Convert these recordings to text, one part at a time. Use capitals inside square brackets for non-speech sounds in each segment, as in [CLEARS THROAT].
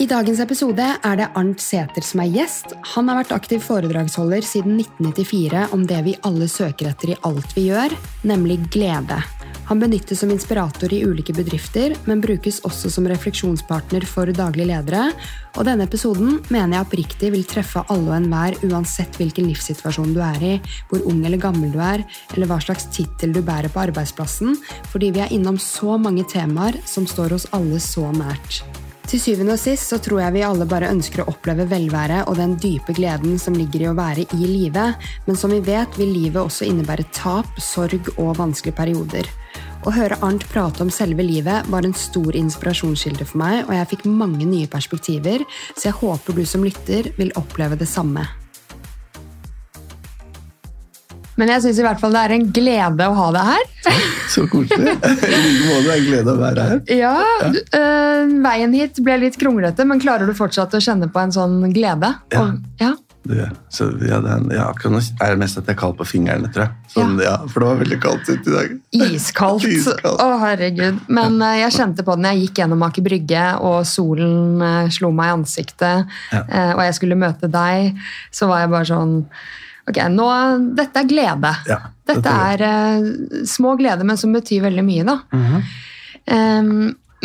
I dagens episode er det Arnt Sæther som er gjest. Han har vært aktiv foredragsholder siden 1994 om det vi alle søker etter i alt vi gjør, nemlig glede. Han benyttes som inspirator i ulike bedrifter, men brukes også som refleksjonspartner for daglige ledere. Og denne episoden mener jeg oppriktig vil treffe alle og enhver, uansett hvilken livssituasjon du er i, hvor ung eller gammel du er, eller hva slags tittel du bærer på arbeidsplassen, fordi vi er innom så mange temaer som står oss alle så nært. Til syvende og sist så tror jeg vi alle bare ønsker å oppleve velvære og den dype gleden som ligger i å være i live, men som vi vet vil livet også innebære tap, sorg og vanskelige perioder. Å høre Arnt prate om selve livet var en stor inspirasjonskilde for meg, og jeg fikk mange nye perspektiver, så jeg håper du som lytter vil oppleve det samme. Men jeg syns i hvert fall det er en glede å ha deg her. [LAUGHS] Så koselig. I like måte. Det er en glede å være her. Ja, du, øh, Veien hit ble litt kronglete, men klarer du fortsatt å kjenne på en sånn glede? Ja. Og, ja. Det, så ja, det er, ja, er det mest at jeg er kald på fingrene, tror jeg. Sånn, ja. For det var veldig kaldt ute i dag. [LAUGHS] Iskaldt. Iskaldt. Å, herregud. Men uh, jeg kjente på det når jeg gikk gjennom Aker Brygge, og solen uh, slo meg i ansiktet, Ja. øh, og jeg skulle møte deg, så var jeg bare sånn Ok, nå, dette er glede. Ja, Dette dette er er øh, små gleder, men som betyr veldig mye, da. Mhm. Um,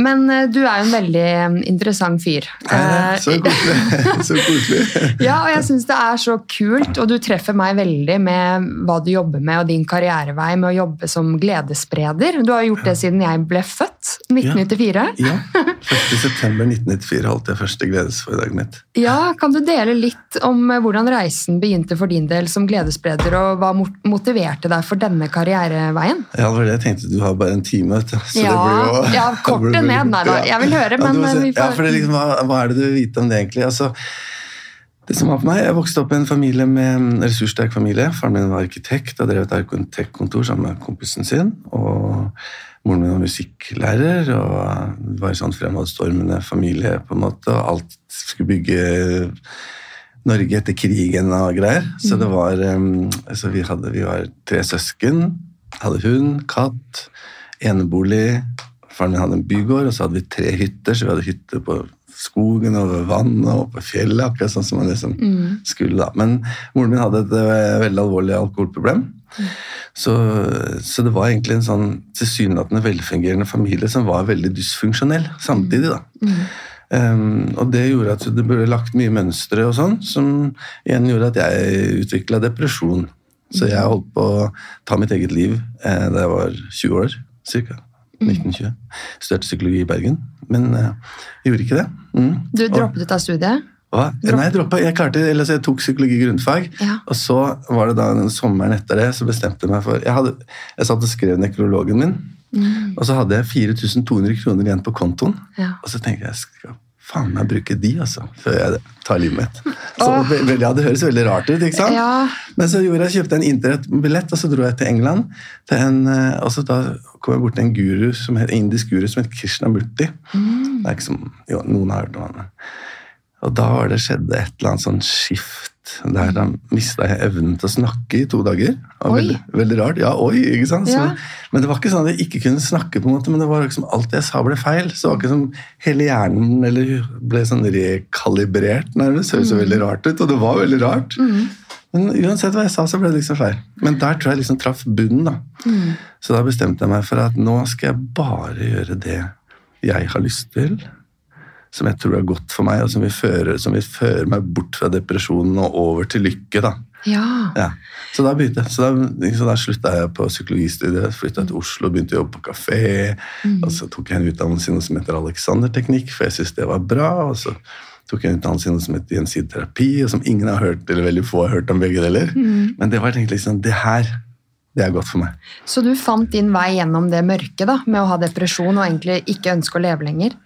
men øh, du er jo en veldig øh, interessant fyr. Eh, Eh, [LAUGHS] så koselig. ja, og jeg syns det er så kult, og du treffer meg veldig med hva du jobber med, og din karrierevei med å jobbe som gledesspreder. Du har gjort det siden jeg ble født, 1994. Ja, 1.9.1994 holdt jeg første gledesforedraget mitt. Ja, Kan du dele litt om eh, hvordan reisen begynte for din del som gledesspreder, og hva motiverte deg for denne karriereveien? Ja, det var det jeg tenkte. Du har bare en time, vet du. Så Ja, det blir jo, ja, kort [LAUGHS] det blir- ned. Nei da, jeg vil høre, Ja, men, eh, vi får- Ja, for det liksom, hva, hva er det du vil vite om det, egentlig? Altså, det som var for meg, Jeg vokste opp i en familie med en ressurssterk familie. Faren min var arkitekt og drev et arkitektkontor sammen med kompisen sin. og Moren min var musikklærer, og det var en sånn fremadstormende familie. på en måte, og Alt skulle bygge Norge etter krigen og greier. Så det var, um, altså vi, hadde, vi var tre søsken. Hadde hund, katt, enebolig. Faren min hadde en bygård, og så hadde vi tre hytter. Så vi hadde hytter på skogen over vannet oppe i fjellet, akkurat sånn som man liksom skulle da. Men moren min hadde et eh, veldig alvorlig alkoholproblem. Så, så det var egentlig en sånn tilsynelatende velfungerende familie som var veldig dysfunksjonell samtidig. da. Um, og det gjorde at det ble lagt mye mønstre og sånn, som igjen gjorde at jeg utvikla depresjon. Så jeg holdt på å ta mitt eget liv eh, da jeg var 20 år, ca. 1920. Studerte psykologi i Bergen, men uh, gjorde ikke det. Mm. Du Og- droppet ut av studiet? hva? Nei, jeg droppa. Jeg klarte, eller jeg tok psykologi grunnfag. Ja. Og så var det da den sommeren etter det, så bestemte jeg meg for Jeg, hadde, jeg satt og skrev nekrologen min, Mm. og så hadde jeg 4200 kroner igjen på kontoen. Ja. Og så tenkte jeg skal faen meg bruke de, altså, før jeg tar livet mitt. Så, oh. ve- ve- ja, Det høres veldig rart ut, ikke sant? Ja. Men så gjorde jeg, kjøpte jeg en internettbillett, og så dro jeg til England. Til en, eh, og så da kom jeg bort til en guru som het, indisk guru som het Krishnamurti. Mm. Det er ikke som, jo, noen har hørt om han. Og da var det skjedde et eller annet sånn skift. Der da mista jeg evnen til å snakke i to dager. Veldig, veldig rart. Ja, oi, ikke sant? Så, Ja. Men det var ikke sånn at jeg ikke kunne snakke, på en måte, men det var liksom alt jeg sa ble feil. Så det var ikke som hele hjernen eller ble sånn rekalibrert, nærmest. Det høres Mm. jo veldig rart ut, og det var veldig rart. Men uansett hva jeg sa, så ble det liksom feil. Men der tror jeg liksom traff bunnen, da. Mm. Så da bestemte jeg meg for at nå skal jeg bare gjøre det jeg har lyst til. Som jeg tror er godt for meg, og som vil føre, som vil føre meg bort fra depresjonen og over til lykke. da. ja. Ja. Så da begynte jeg. Så da, så da slutta jeg på psykologistudiet, flytta til Oslo, begynte å jobbe på kafé. Og så tok jeg en utdannelse i noe som heter Alexander-teknikk, for jeg syntes det var bra. Og så tok jeg en utdannelse noe som heter gjensidig terapi, og som ingen har hørt, eller veldig få har hørt om begge deler. Men det var egentlig liksom Det her, det er godt for meg. Så du fant din vei gjennom det mørke da, med å ha depresjon og egentlig ikke ønske å leve lenger?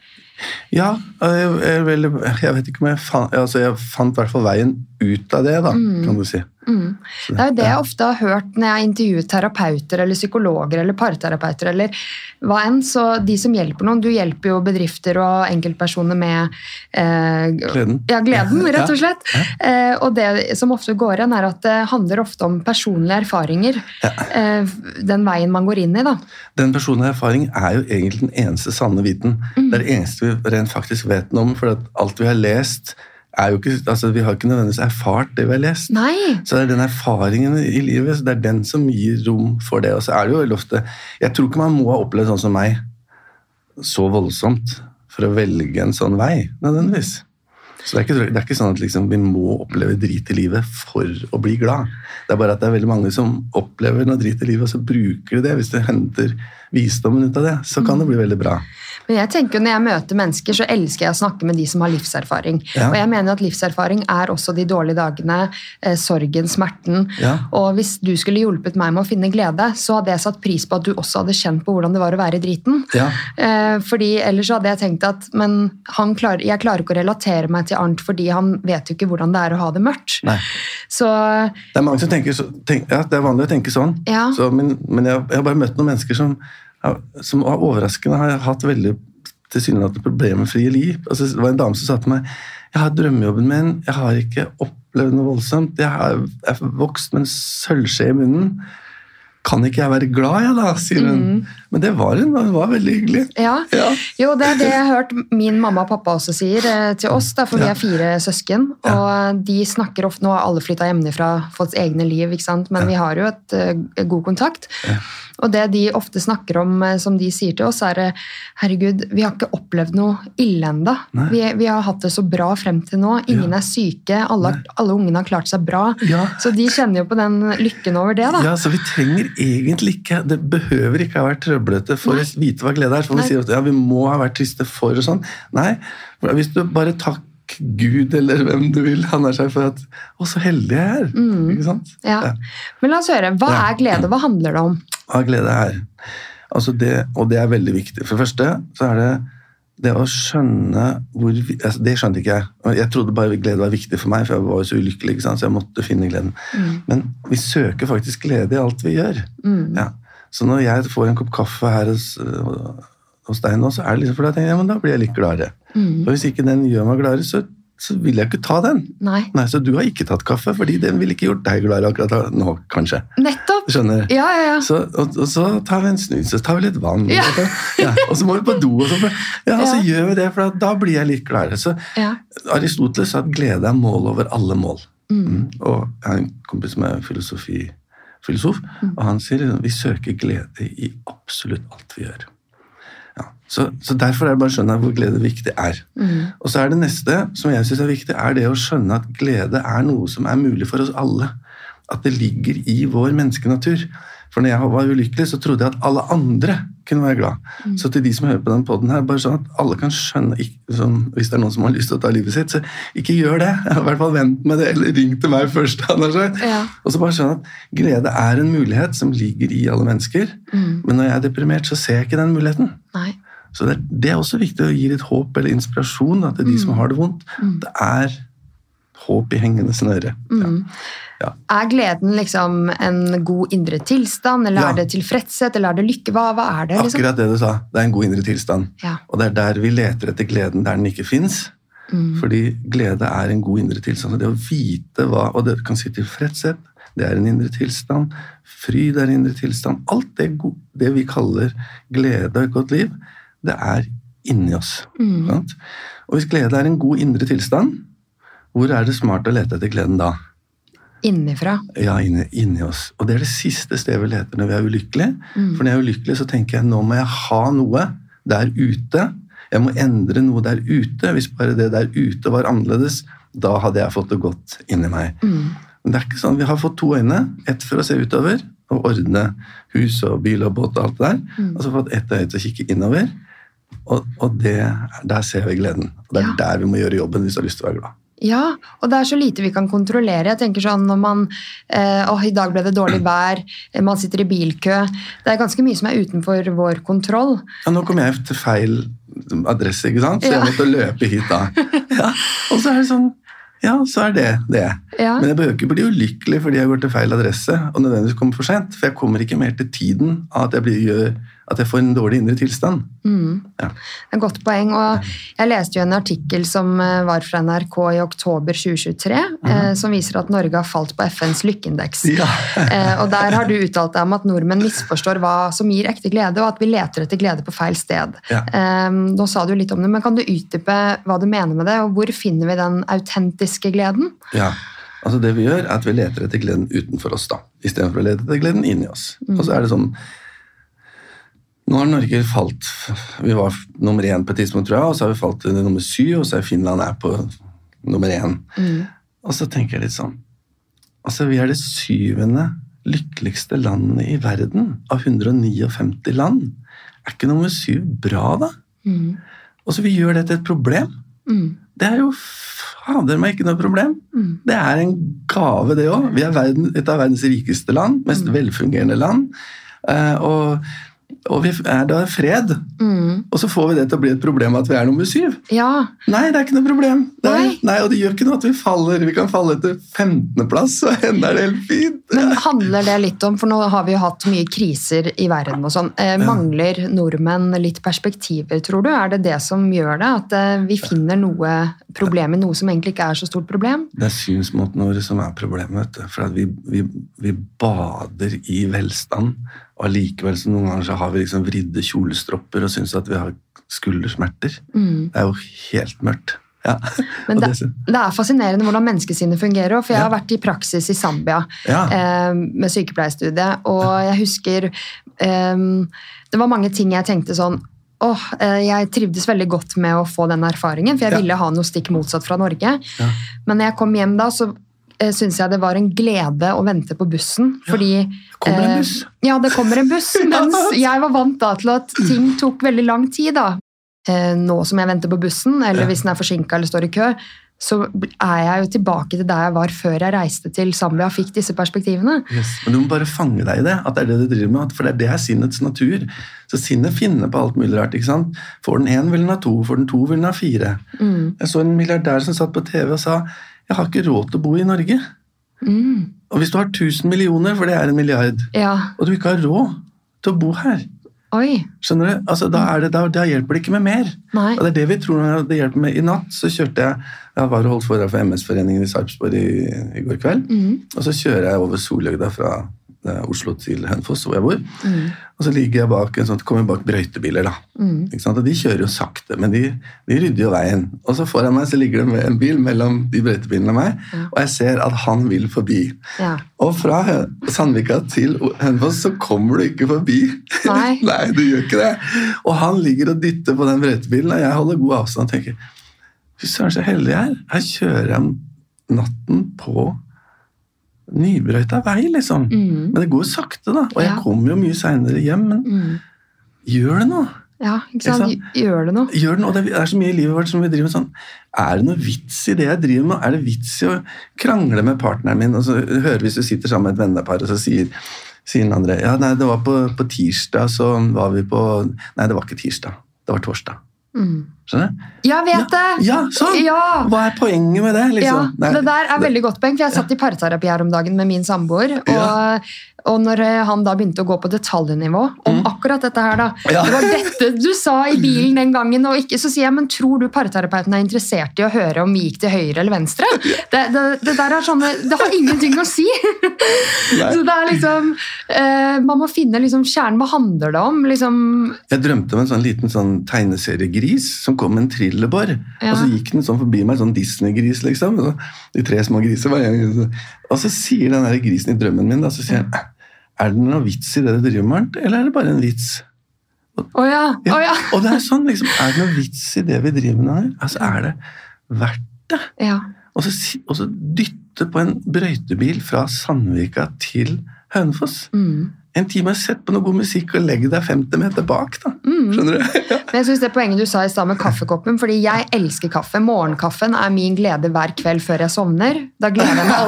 Ja, jeg, jeg, jeg vet ikke om jeg fant Altså, jeg fant i hvert fall veien ut av det, da, kan du si. Mm. Det er jo det jeg ofte har hørt når jeg har intervjuet terapeuter eller psykologer eller parterapeuter eller hva enn. Så de som hjelper noen Du hjelper jo bedrifter og enkeltpersoner med eh, Gleden. Ja, gleden, [LAUGHS] rett og Ja. slett. Eh, og det som ofte går igjen, er at det handler ofte om personlige erfaringer. Eh, den veien man går inn i, da. Den personlige erfaring er jo egentlig den eneste sanne viten. Mm. Det er det eneste vi rent faktisk vet noe om, for alt vi har lest, er jo ikke altså Vi har ikke nødvendigvis erfart det vi har lest. Nei! Så det er den erfaringen i livet, så det er den som gir rom for det. Og så er det jo ofte Jeg tror ikke man må ha opplevd sånn som meg så voldsomt for å velge en sånn vei, nødvendigvis. Så det er ikke, det er ikke sånn at liksom, vi må oppleve drit i livet for å bli glad. Det er bare at det er veldig mange som opplever noe drit i livet, og så bruker de det. Hvis de henter visdommen ut av det, så kan det bli veldig bra. Men jeg tenker jo Når jeg møter mennesker, så elsker jeg å snakke med de som har livserfaring. Ja. Og jeg mener at livserfaring er også de dårlige dagene, eh, sorgen, smerten. Ja. Og hvis du skulle hjulpet meg med å finne glede, så hadde jeg satt pris på at du også hadde kjent på hvordan det var å være i driten. Ja. Eh, fordi ellers hadde jeg tenkt at men han klarer, jeg klarer ikke å relatere meg til Arnt fordi han vet jo ikke hvordan det er å ha det mørkt. Så Det er mange som tenker, så, tenk, ja, det er vanlig å tenke sånn, Ja. så, men, men jeg, jeg har bare møtt noen mennesker som, som var overraskende har jeg hatt veldig tilsynelatende problemfrie liv. Altså, det var en dame som sa til meg jeg har drømmejobben min, jeg har ikke opplevd noe voldsomt. Jeg har, jeg er vokst med en sølvskje i munnen. Kan ikke jeg være glad, jeg, da? sier hun. Men det var hun, hun var veldig hyggelig. Ja. Ja. Jo, det er det jeg har hørt min mamma og pappa også sier eh, til oss, da, for vi er fire søsken. Og de snakker ofte Nå har alle flytta hjemmefra, fått egne liv, ikke sant? men vi har jo et, eh, god kontakt. Og det de ofte snakker om, eh, som de sier til oss, er eh, herregud, vi har ikke opplevd noe ille ennå. Vi, vi har hatt det så bra frem til nå. Ingen er syke. Alle, alle ungene har klart seg bra. Ja. Så de kjenner jo på den lykken over det, da. Ja, så vi trenger egentlig ikke Det behøver ikke ha vært trøblete for Nei. å vite hva glede er. For vi sier at ja, vi må ha vært triste for og sånn. Nei, hvis du bare takk Gud eller hvem du vil, han er seg for at Å, så heldig jeg er! Ikke sant? Ja. Ja. Men la oss høre. Hva Ja. er glede? Hva handler det om? Hva glede er. Altså det, og det er veldig viktig. For det første så er det det å skjønne hvor vi, altså Det skjønte ikke jeg. Jeg trodde bare glede var viktig for meg, for jeg var jo så ulykkelig. ikke sant? Så jeg måtte finne gleden. Men vi søker faktisk glede i alt vi gjør. Ja. Så når jeg får en kopp kaffe her hos, øh, hos deg nå, så er det liksom fordi jeg tenker, ja, men da blir jeg litt gladere. For hvis ikke den gjør meg gladere, så, så vil jeg ikke ta den. Nei. Nei, Så du har ikke tatt kaffe, fordi den ville ikke gjort deg gladere akkurat nå, kanskje. Nettopp! Skjønner? Ja, ja, ja. Så, og, og så tar vi en snus, så tar vi litt vann, Ja. og, så, ja, og så må vi på do. Og så, ja, og så gjør vi det, for da blir jeg litt gladere. Så. Aristoteles sa at glede er mål over alle mål. Mm. Og jeg har en kompis som er filosofifilosof, Mm. og han sier at vi søker glede i absolutt alt vi gjør. Så, så derfor er det bare å skjønne hvor glede viktig er. Mm. Og så er det neste som jeg syns er viktig, er det å skjønne at glede er noe som er mulig for oss alle. At det ligger i vår menneskenatur. For når jeg var ulykkelig, så trodde jeg at alle andre kunne være glad. Så til de som hører på den poden her, bare sånn at alle kan skjønne sånn, Hvis det er noen som har lyst til å ta livet sitt, så ikke gjør det. [LAUGHS] I hvert fall vent med det, eller ring til meg først. [LAUGHS] Ja. Og så bare skjønne at glede er en mulighet som ligger i alle mennesker. Men når jeg er deprimert, så ser jeg ikke den muligheten. Nei. Så det er, det er også viktig å gi litt håp eller inspirasjon da, til de som har det vondt. Det er håp i hengende snøre. Ja. Ja. Er gleden liksom en god indre tilstand, eller Ja. er det tilfredshet, eller er det lykke? Hva, hva er det? liksom? Akkurat det du sa. Det er en god indre tilstand. Og det er der vi leter etter gleden der den ikke fins. Fordi glede er en god indre tilstand. Det å vite hva Og det kan si tilfredshet, det er en indre tilstand. Fryd er en indre tilstand. Alt det, det vi kaller glede og et godt liv, det er inni oss. Sant? Og hvis glede er en god indre tilstand, hvor er det smart å lete etter gleden da? Innifra. Ja, inni, inni oss. Og det er det siste stedet vi leter når vi er ulykkelige. For når jeg er ulykkelig, så tenker jeg nå må jeg ha noe der ute. Jeg må endre noe der ute. Hvis bare det der ute var annerledes, da hadde jeg fått det godt inni meg. Men det er ikke sånn. Vi har fått to øyne. Ett for å se utover og ordne hus og bil og båt og alt det der. Og så fått ett øye til å kikke innover. Og, og det, der ser vi gleden. Og det er Ja. der vi må gjøre jobben hvis du har lyst til å være glad. Ja, og det er så lite vi kan kontrollere. Jeg tenker sånn når man eh, åh, i dag ble det dårlig [CLEARS THROAT] vær, man sitter i bilkø. Det er ganske mye som er utenfor vår kontroll. Ja, nå kom jeg til feil adresse, ikke sant? så Ja. jeg måtte løpe hit da. [LAUGHS] Ja. Og så er det sånn ja, så er det det. Ja. Men jeg behøver ikke bli ulykkelig fordi jeg går til feil adresse og nødvendigvis kommer for sent. For jeg kommer ikke mer til tiden av at jeg, blir, gjør, at jeg får en dårlig indre tilstand. Mm. Ja. Det er et godt poeng. og Jeg leste jo en artikkel som eh, var fra NRK i oktober 2023, eh, som viser at Norge har falt på FNs lykkeindeks. Ja. [LAUGHS] Eh, og Der har du uttalt deg om at nordmenn misforstår hva som gir ekte glede, og at vi leter etter glede på feil sted. Ja. Eh, nå sa du litt om det, men Kan du utdype hva du mener med det, og hvor finner vi den autentiske gleden? Ja, altså Det vi gjør, er at vi leter etter gleden utenfor oss, da, istedenfor å lete etter gleden inni oss. Og så er det sånn Nå har Norge falt Vi var nummer én på et tidspunkt, tror jeg, og så har vi falt til nummer syv, og så er Finland er på nummer én. Og så tenker jeg litt sånn Altså, vi er det syvende lykkeligste landet i verden av 159 land. Er ikke nummer syv bra, da? Mm. Og så vi gjør det til et problem. Mm. Det er jo fader meg ikke noe problem. Mm. Det er en gave, det òg. Vi er verden, et av verdens rikeste land, mest velfungerende land. Uh, og, og vi er da fred. Mm. Og så får vi det til å bli et problem at vi er nummer syv. Ja. Nei, det er ikke noe problem. Er, Nei. nei, Og det gjør ikke noe at vi faller. Vi kan falle til 15.-plass, og enda er det helt fint. Men handler det litt om, for nå har vi jo hatt mye kriser i verden og sånn, eh, mangler nordmenn litt perspektiver, tror du? Er det det som gjør det? At eh, vi finner noe problem i noe som egentlig ikke er så stort problem? Det er synsmåten vår som er problemet. vet du. For at vi, vi, vi bader i velstand, og allikevel så noen ganger så har vi liksom vridde kjolestropper og syns at vi har skuldersmerter. Det er jo helt mørkt. Ja. Mm. [LAUGHS] Men det, det- er fascinerende hvordan menneskesinnet fungerer. For jeg Ja. har vært i praksis i Zambia Ja. eh, med sykepleierstudiet, og jeg husker eh, Det var mange ting jeg tenkte sånn Åh, eh, Jeg trivdes veldig godt med å få den erfaringen, for jeg ville ha noe stikk motsatt fra Norge. Ja. Men når jeg kom hjem da, så uh, syns jeg det var en glede å vente på bussen. Fordi Kommer en eh, buss? ja, det kommer en buss. [LAUGHS] [LAUGHS] Mens jeg var vant da til at ting tok veldig lang tid. da. Eh, nå som jeg venter på bussen, eller Ja. hvis den er forsinka eller står i kø, så er jeg jo tilbake til der jeg var før jeg reiste til Zambia og fikk disse perspektivene. Yes. Men du må bare fange deg i det, at det er det du driver med. For det er det er sinnets natur. Så sinnet finner på alt mulig rart. ikke sant? Får den én, vil den ha to. Får den to, vil den ha fire. Mm. Jeg så en milliardær som satt på TV og sa jeg har ikke råd til å bo i Norge. Mm. Og hvis du har 1000 millioner, for det er en milliard, Ja. og du ikke har råd til å bo her, Oi. skjønner du? Altså, da, er det, da, da hjelper det ikke med mer. Nei. Og det er det vi tror det hjelper med. I natt så kjørte jeg jeg var og holdt foredrag for MS-foreningen i Sarpsborg i, i går kveld. Mm. Og så kjører jeg over Solhøgda fra Oslo til Hønefoss, hvor jeg bor. Mm. Og så ligger jeg bak en sånn, kommer jeg bak brøytebiler. da. Mm. Ikke sant? Og De kjører jo sakte, men de, de rydder jo veien. Og så foran meg så ligger det en bil mellom de brøytebilene og meg, Ja. og jeg ser at han vil forbi. Ja. Og fra Sandvika til Hønfoss, Hønefoss så kommer du ikke forbi. Nei. [LAUGHS] Nei, du gjør ikke det. Og han ligger og dytter på den brøytebilen, og jeg holder god avstand og tenker Fy søren, så heldig jeg er. Her kjører jeg natten på nybrøyta vei, liksom. Mm. Men det går sakte, da. Og jeg Ja. kommer jo mye seinere hjem. Men Mm. gjør det noe. Ja, ikke sant? Ikke Gjør det noe? Gjør det noe. Det er så mye i livet vårt som vi driver med sånn Er det noe vits i det jeg driver med? Er det vits i å krangle med partneren min? Og så hører hvis du sitter sammen med et vennepar, og så sier, sier den andre Ja, nei, det var på, på tirsdag, så var vi på Nei, det var ikke tirsdag. Det var torsdag. Mm. Skjønner du? Jeg vet det! Ja, sånn! Ja! Hva er poenget med det? Liksom? Ja, det der er veldig godt poeng, for jeg satt i parterapi her om dagen med min samboer. Og, og når eh, han da begynte å gå på detaljnivå om akkurat dette her, da Mm. Ja. Det var dette du sa i bilen den gangen, og ikke, så sier jeg men tror du parterapeuten er interessert i å høre om vi gikk til høyre eller venstre? Det, det, det der er sånne Det har ingenting å si! Så det er liksom eh, Man må finne liksom kjernen. Hva handler det om? Liksom, Jeg drømte om en sånn liten sånn tegneseriegris som kom en trillebår. Ja. Og så gikk den sånn forbi meg, sånn Disney-gris, liksom. De tre små griser Og så sier den der grisen i drømmen min da, så sier han, er det noe vits i det du driver med, eller er det bare en vits? Oh ja! Ja, Å ja. Og det er sånn, liksom, er det noe vits i det vi driver med her? Altså, er det verdt det? ja. Og så, og så dytte på en brøytebil fra Sandvika til Hønefoss. Mm. En time, sett på noe god musikk og legg deg 50 meter bak, da. Mm. Skjønner du? [LAUGHS] Men jeg synes det poenget du sa i stad med kaffekoppen, fordi jeg elsker kaffe. Morgenkaffen er min glede hver kveld før jeg sovner. Da gleder jeg meg [LAUGHS]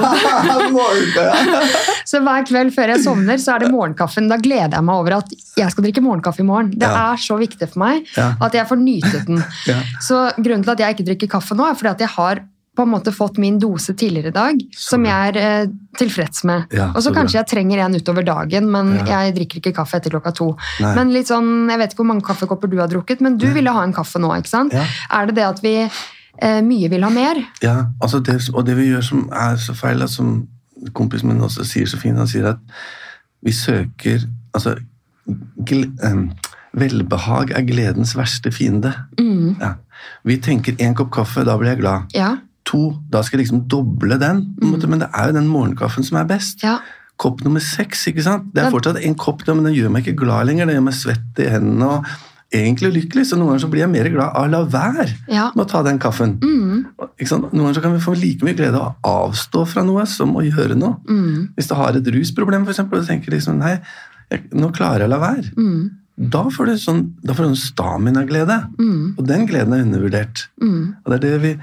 over [LAUGHS] Så hver kveld før jeg sovner, så er det morgenkaffen. Da gleder jeg meg over at jeg skal drikke morgenkaffe i morgen. Det Ja. er så viktig for meg at jeg får nyte den. Ja. Så grunnen til at jeg ikke drikker kaffe nå, er fordi at jeg har på en måte fått min dose tidligere i dag, som jeg er eh, tilfreds med. Ja, og så så kanskje jeg trenger en utover dagen, men Ja. jeg drikker ikke kaffe etter klokka to. Nei. Men litt sånn, Jeg vet ikke hvor mange kaffekopper du har drukket, men du ville ha en kaffe nå, ikke sant? Ja. Er det det at vi eh, mye vil ha mer? Ja, altså det, og det vi gjør som er så feil, som kompisen min også sier så fint, han sier at vi søker Altså, em, velbehag er gledens verste fiende. Mm. Ja. Vi tenker én kopp kaffe, da blir jeg glad. Ja. To, da skal jeg liksom doble den. Mm. Men det er jo den morgenkaffen som er best. ja. Kopp nummer seks, ikke sant? Det er fortsatt en kopp, men den gjør meg ikke glad lenger. Den gjør meg svett i hendene og egentlig lykkelig. Så noen ganger så blir jeg mer glad av å la være Ja. med å ta den kaffen. Mm. Noen ganger så kan vi få like mye glede av å avstå fra noe som å gjøre noe. Mm. Hvis du har et rusproblem, eksempel, og du tenker liksom, nei, jeg, nå klarer jeg å la være. Mm. Da får du sånn, da får du en stamina-glede. Mm. Og den gleden er undervurdert. Mm. Og det er det vi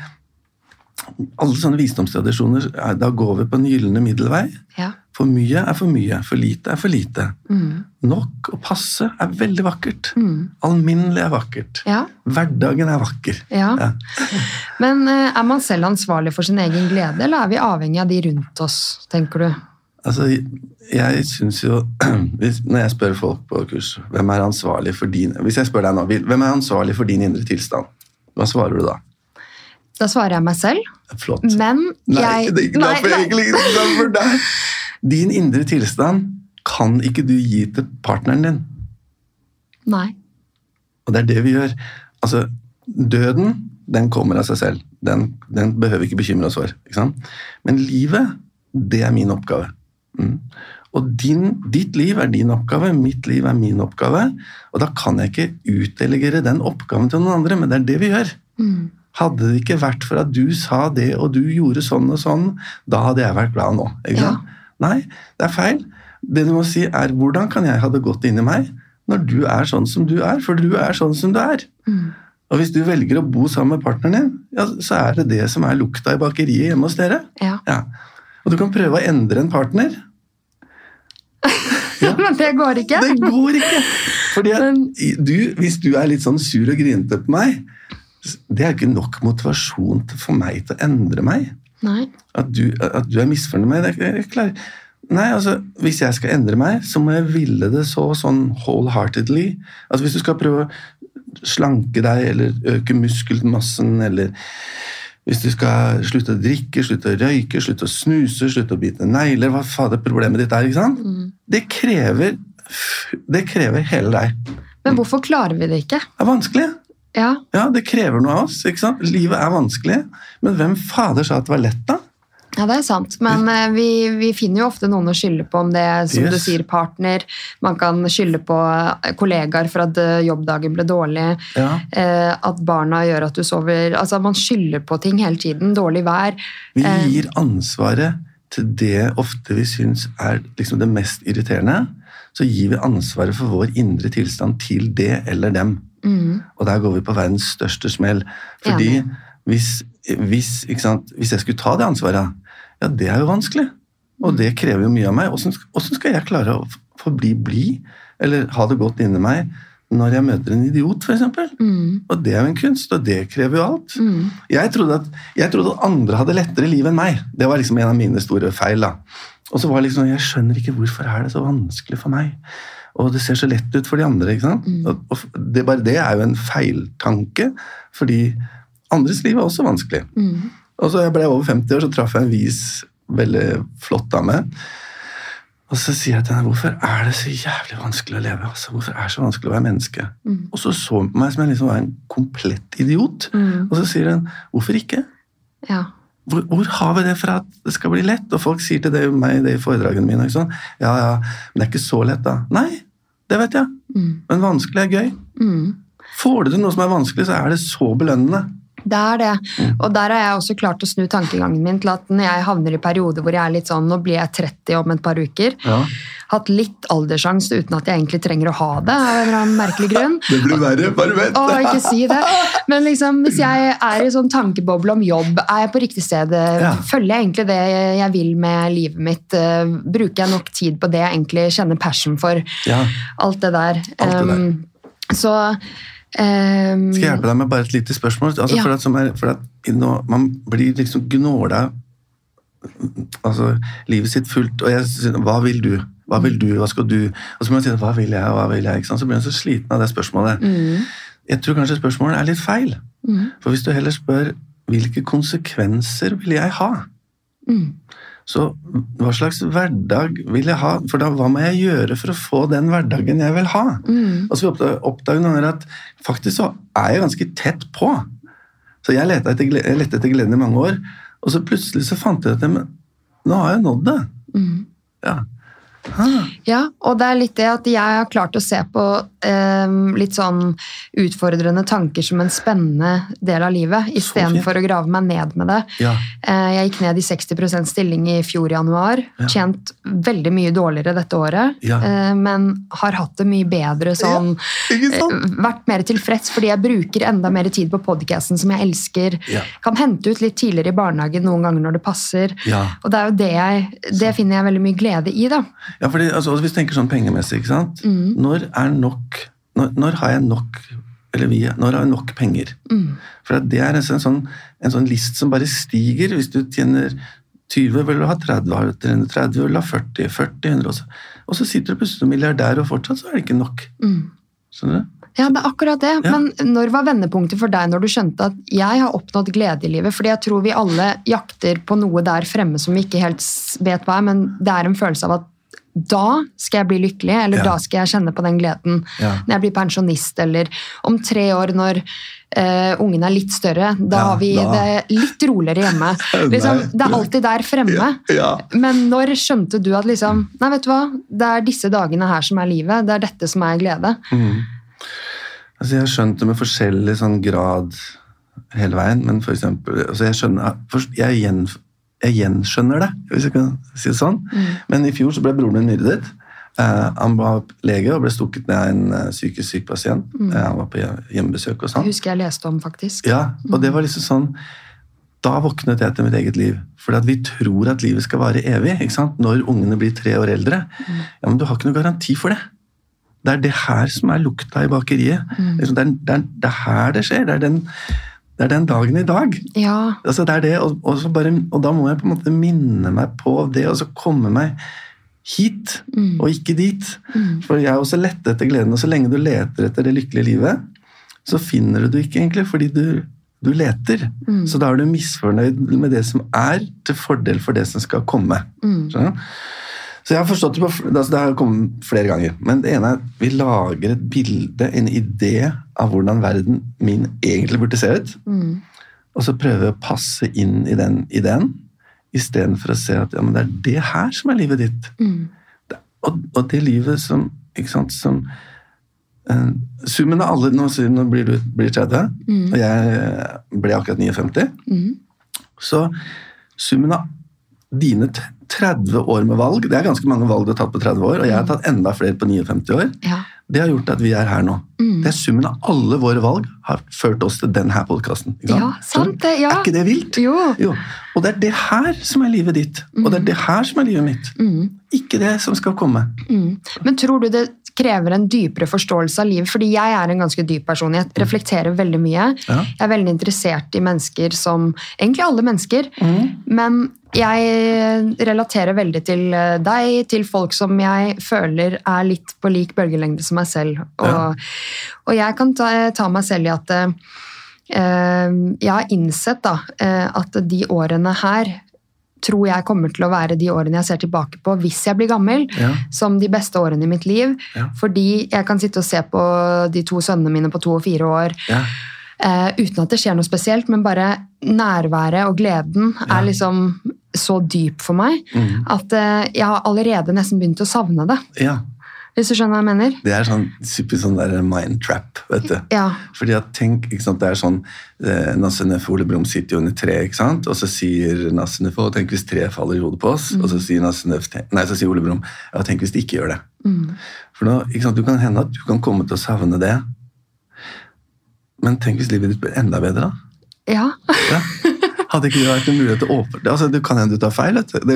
Alle sånne visdomstradisjoner, er- da går vi på en gylne middelvei. Ja. For mye er for mye, for lite er for lite. Mm. Nok og passe er veldig vakkert. Mm. Alminnelig er vakkert. ja. Hverdagen er vakker. Ja. [LAUGHS] Men eh, er man selv ansvarlig for sin egen glede, eller er vi avhengig av de rundt oss, tenker du? Altså, jeg syns jo [CLEARS THROAT] Når jeg spør folk på kurs hvem er ansvarlig for din Hvis jeg spør deg nå, hvem er ansvarlig for din indre tilstand? Hva svarer du da? Da svarer jeg meg selv, Flott. men Nei, jeg er Nei, derfor jeg nei. ikke glad for deg. Din indre tilstand kan ikke du gi til partneren din. Nei. Og det er det vi gjør. Altså, døden, den kommer av seg selv. Den, den behøver vi ikke bekymre oss for. Men livet, det er min oppgave. Mm. Og din, ditt liv er din oppgave, mitt liv er min oppgave. Og da kan jeg ikke utdelegere den oppgaven til noen andre, men det er det vi gjør. Mm. Hadde det ikke vært for at du sa det, og du gjorde sånn og sånn, da hadde jeg vært glad nå. Ikke Ja. Nei, det er feil. Det du må si er, hvordan kan jeg ha det godt inni meg når du er sånn som du er? For du er sånn som du er. Mm. Og hvis du velger å bo sammen med partneren din, ja, så er det det som er lukta i bakeriet hjemme hos dere. Ja. Ja. Og du kan prøve å endre en partner. [LAUGHS] Ja. Men det går ikke. Det går ikke! Fordi at du, hvis du er litt sånn sur og grinete på meg, det er ikke nok motivasjon for meg til å endre meg. At du, at du er misfornøyd med meg. Det er jeg klar. Nei, altså, Hvis jeg skal endre meg, så må jeg ville det så sånn wholeheartedly. Altså, Hvis du skal prøve å slanke deg eller øke muskelmassen eller hvis du skal slutte å drikke, slutte å røyke, slutte å snuse, slutte å bite negler Hva fader problemet ditt er, ikke sant? Mm. Det krever Det krever hele deg. Men hvorfor klarer vi det ikke? Det er vanskelig. Ja. Ja, det krever noe av oss. ikke sant? Livet er vanskelig. Men hvem fader sa at det var lett, da? Ja, det er sant. Men eh, vi, vi finner jo ofte noen å skylde på, om det som som du sier, partner. Man kan skylde på eh, kollegaer for at eh, jobbdagen ble dårlig. Ja. At barna gjør at du sover Altså, man skylder på ting hele tiden. Dårlig vær. Vi gir ansvaret til det ofte vi syns er liksom det mest irriterende. Så gir vi ansvaret for vår indre tilstand til det eller dem. Mm. Og der går vi på verdens største smell. Fordi ja, hvis, hvis, sant, hvis jeg skulle ta det ansvaret, ja, det er jo vanskelig. Og det krever jo mye av meg. Åssen skal jeg klare å forbli blid, eller ha det godt inni meg, når jeg møter en idiot, f.eks.? Mm. Og det er jo en kunst, og det krever jo alt. Mm. Jeg trodde, at, jeg trodde at andre hadde lettere liv enn meg. Det var liksom en av mine store feil. da. Og så var det liksom, Jeg skjønner ikke hvorfor er det så vanskelig for meg. Og det ser så lett ut for de andre. ikke sant? Mm. Og, det, bare det er jo en feiltanke, fordi andres liv er også vanskelig. Mm. Og så jeg ble over 50 år, så traff jeg en vis, veldig flott dame. Og så sier jeg til henne hvorfor er det så jævlig vanskelig å leve? Altså, hvorfor er det så vanskelig å være menneske? Mm. Og så så hun på meg som jeg liksom var en komplett idiot. Mm. Og så sier hun hvorfor ikke? Ja. Hvor, hvor har vi det fra at det skal bli lett? Og folk sier til det, meg det i foredragene mine. Ikke ja, ja, men det er ikke så lett, da. Nei, det vet jeg. Mm. Men vanskelig er gøy. Mm. Får du til noe som er vanskelig, så er det så belønnende. Det er det. Og der har jeg også klart å snu tankegangen min til at når jeg havner i perioder hvor jeg er litt sånn Nå blir jeg 30 om et par uker. Ja. Hatt litt aldersangst uten at jeg egentlig trenger å ha det. av en eller annen merkelig grunn. [LAUGHS] Det blir verre, bare vent! Å, ikke si det. Men liksom, hvis jeg er i sånn tankeboble om jobb, er jeg på riktig sted? Ja. Følger jeg egentlig det jeg vil med livet mitt? Eh, Bruker jeg nok tid på det jeg egentlig kjenner passion for? Ja. Alt det der. Alt det der. Um, så um, Skal jeg hjelpe deg med bare et lite spørsmål? Altså, Ja. for at, som er, for at Man blir liksom gnåla altså, livet sitt fullt. Og jeg sier, hva vil du? Hva vil du? Hva skal du? Og så må jeg si hva vil jeg, hva vil jeg? Så blir man så sliten av det spørsmålet. mm, Jeg tror kanskje spørsmålet er litt feil. mm, For hvis du heller spør hvilke konsekvenser vil jeg ha? mm, Så hva slags hverdag vil jeg ha? For da, hva må jeg gjøre for å få den hverdagen jeg vil ha? mm, Og så oppdager oppdager noen at faktisk så er jeg ganske tett på. Så jeg lette etter, jeg lette etter gleden i mange år, og så plutselig så fant jeg ut at nå har jeg nådd det. mm. Ja. Ja, og det er litt det at jeg har klart å se på eh, litt sånn utfordrende tanker som en spennende del av livet, istedenfor å grave meg ned med det. ja. Eh, jeg gikk ned i 60% stilling i fjor januar. Ja. Tjent veldig mye dårligere dette året, Ja. eh, men har hatt det mye bedre sånn eh. Vært mer tilfreds fordi jeg bruker enda mer tid på podcasten som jeg elsker. Kan hente ut litt tidligere i barnehagen noen ganger når det passer. Og det er jo det jeg Det finner jeg veldig mye glede i, da. Ja, fordi altså, Hvis du tenker sånn pengemessig, ikke sant? Mm. Når er nok når, når har jeg nok eller vi, når har jeg nok penger? Mm. For det er en sånn, sånn, en sånn list som bare stiger. Hvis du tjener 20, vil du ha 30, har du 30, vil du ha 40, 40, 100 også. Og så sitter du plutselig som milliardær, og fortsatt så er det ikke nok. Mm. Skjønner du? Ja, det er akkurat det. Ja. Men når var vendepunktet for deg når du skjønte at jeg har oppnådd glede i livet? Fordi jeg tror vi alle jakter på noe der fremme som vi ikke helt vet hva er, men det er en følelse av at da skal jeg bli lykkelig, eller Ja. da skal jeg kjenne på den gleden Ja. når jeg blir pensjonist, eller om tre år når uh, ungen er litt større. Da Ja, har vi da. det litt roligere hjemme. [LAUGHS] Liksom, det er alltid der fremme. Men når skjønte du at liksom, nei, vet du hva, det er disse dagene her som er livet, det er dette som er glede? Mm. Altså, jeg har skjønt det med forskjellig sånn grad hele veien, men for eksempel altså jeg, skjønner, jeg, jeg, gjen, jeg gjenskjønner det, hvis jeg kan si det sånn. Men i fjor så ble broren min myrdet. Eh, han var lege og ble stukket ned av en eh, psykisk syk pasient. Eh, han var på hjemmebesøk og sånn. Det Husker jeg leste om, faktisk. Ja, og det var liksom sånn Da våknet jeg til mitt eget liv. For vi tror at livet skal vare evig. ikke sant? Når ungene blir tre år eldre. Ja, Men du har ikke noe garanti for det. Det er det her som er lukta i bakeriet. Mm. Det, er, det, er, det er her det skjer. Det er den, det er den dagen i dag. Ja, Altså, det er det, og, og, så bare, og da må jeg på en måte minne meg på det, og så komme meg hit, og ikke dit. For jeg er også lett etter gleden, og så lenge du leter etter det lykkelige livet, så finner du det ikke egentlig, fordi du, du leter. Så da er du misfornøyd med det som er, til fordel for det som skal komme. Skjønner du? Så jeg har forstått det, på, altså det har kommet flere ganger. Men det ene er at vi lager et bilde, en idé av hvordan verden min egentlig burde se ut. Og så prøver vi å passe inn i den ideen, istedenfor å se at ja, men det er det her som er livet ditt. Det, og, og det livet som ikke sant, som uh, Summen av alle Nå, nå blir du blir 30, og jeg ble akkurat 59. Så summen av dine 30 år med valg Det er ganske mange valg du har tatt på 30 år, og jeg har tatt enda flere på 59 år. ja. Det har gjort at vi er her nå. Det er Summen av alle våre valg har ført oss til denne podkasten. Ja, sant det, ja. Er ikke det vilt? Jo. Og det er det her som er livet ditt, og det er det her som er livet mitt. Ikke det som skal komme. Mm. Men tror du det krever en dypere forståelse av livet? Fordi jeg er en ganske dyp person. Jeg reflekterer veldig mye. Ja. Jeg er veldig interessert i mennesker som Egentlig alle mennesker. Men jeg relaterer veldig til eh, deg, til folk som jeg føler er litt på lik bølgelengde som meg selv. Og, Ja. og jeg kan ta, ta meg selv i at eh, eh, jeg har innsett da, eh, at de årene her tror jeg kommer til å være de årene jeg ser tilbake på hvis jeg blir gammel, Ja. som de beste årene i mitt liv. Ja. Fordi jeg kan sitte og se på de to sønnene mine på to og fire år Ja. Uh, uten at det skjer noe spesielt, men bare nærværet og gleden er liksom så dyp for meg Mm. at uh, jeg har allerede nesten begynt å savne det. ja. Hvis du skjønner hva jeg mener? Det er sånn super sånn der mind trap, vet du. Ja. Fordi at tenk, ikke sant, det er sånn eh, Nasse Neffe Ole Brumm sitter jo under tre, ikke sant? og så sier Nasse Neffe og tenk hvis treet faller i hodet på oss, og så sier Nasse Nøffe, nei, så sier Ole Brumm ja, tenk hvis de ikke gjør det. For nå, ikke sant, du kan hende at du kan komme til å savne det, men tenk hvis livet ditt blir enda bedre, da. ja. Ja. Hadde ikke det vært en mulighet til å åpne altså, Det kan hende du tar feil. Det,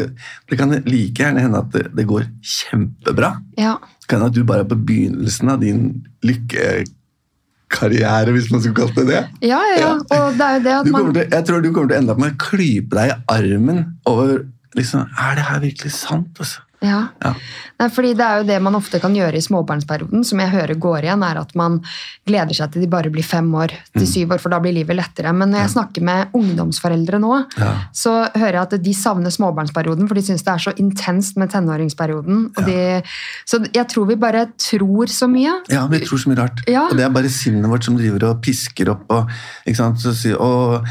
det kan like gjerne hende at det, det går kjempebra. ja. Kan at du bare er på begynnelsen av din lykkekarriere, hvis man skulle kalt det det. Ja, ja, ja. Og det er jo det at man til, jeg tror du kommer til å ende opp med å klype deg i armen over liksom, Er det her virkelig sant? Altså? Ja. Ja. Nei, fordi det er jo det man ofte kan gjøre i småbarnsperioden, som jeg hører går igjen, er at man gleder seg til de bare blir fem år Mm. til syv år, for da blir livet lettere. Men når jeg snakker med ungdomsforeldre nå, Ja. så hører jeg at de savner småbarnsperioden, for de syns det er så intenst med tenåringsperioden. Og de, så jeg tror vi bare tror så mye. Ja, vi tror så mye rart. Ja. Og det er bare sinnet vårt som driver og pisker opp. Og, ikke sant? Så, sier- og,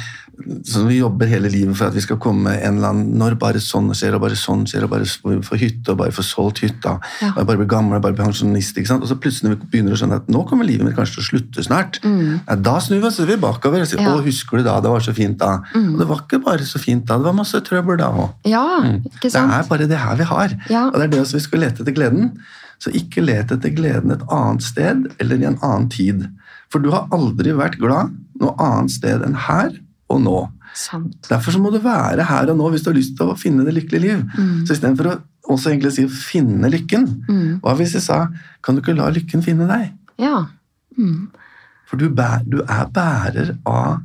så vi jobber hele livet for at vi skal komme en eller annen Når bare sånn skjer, og bare sånn skjer, og bare få hytte, og bare få solgt hytta, Ja. og bare blir gammel, og bare blir pensjonist. ikke sant? Og så plutselig når vi begynner å skjønne at nå kommer livet mitt kanskje til å slutte snart. Ja, da snur vi oss er vi bakover og sier Mm. Ja. Mm. å, husker du da, det var så fint da. Og det var ikke bare så fint da, det var masse trøbbel da òg. Ja, Mm. Det er bare det her vi har. Og det er det vi skal lete etter gleden. Så ikke let etter gleden et annet sted eller i en annen tid. For du har aldri vært glad noe annet sted enn her og nå. Sant. Derfor så må du være her og nå hvis du har lyst til å finne det lykkelige liv. Mm. Så istedenfor å også egentlig si 'finne lykken', hva hvis jeg sa 'kan du ikke la lykken finne deg'? Ja. Mm. For du, bæ- du er bærer av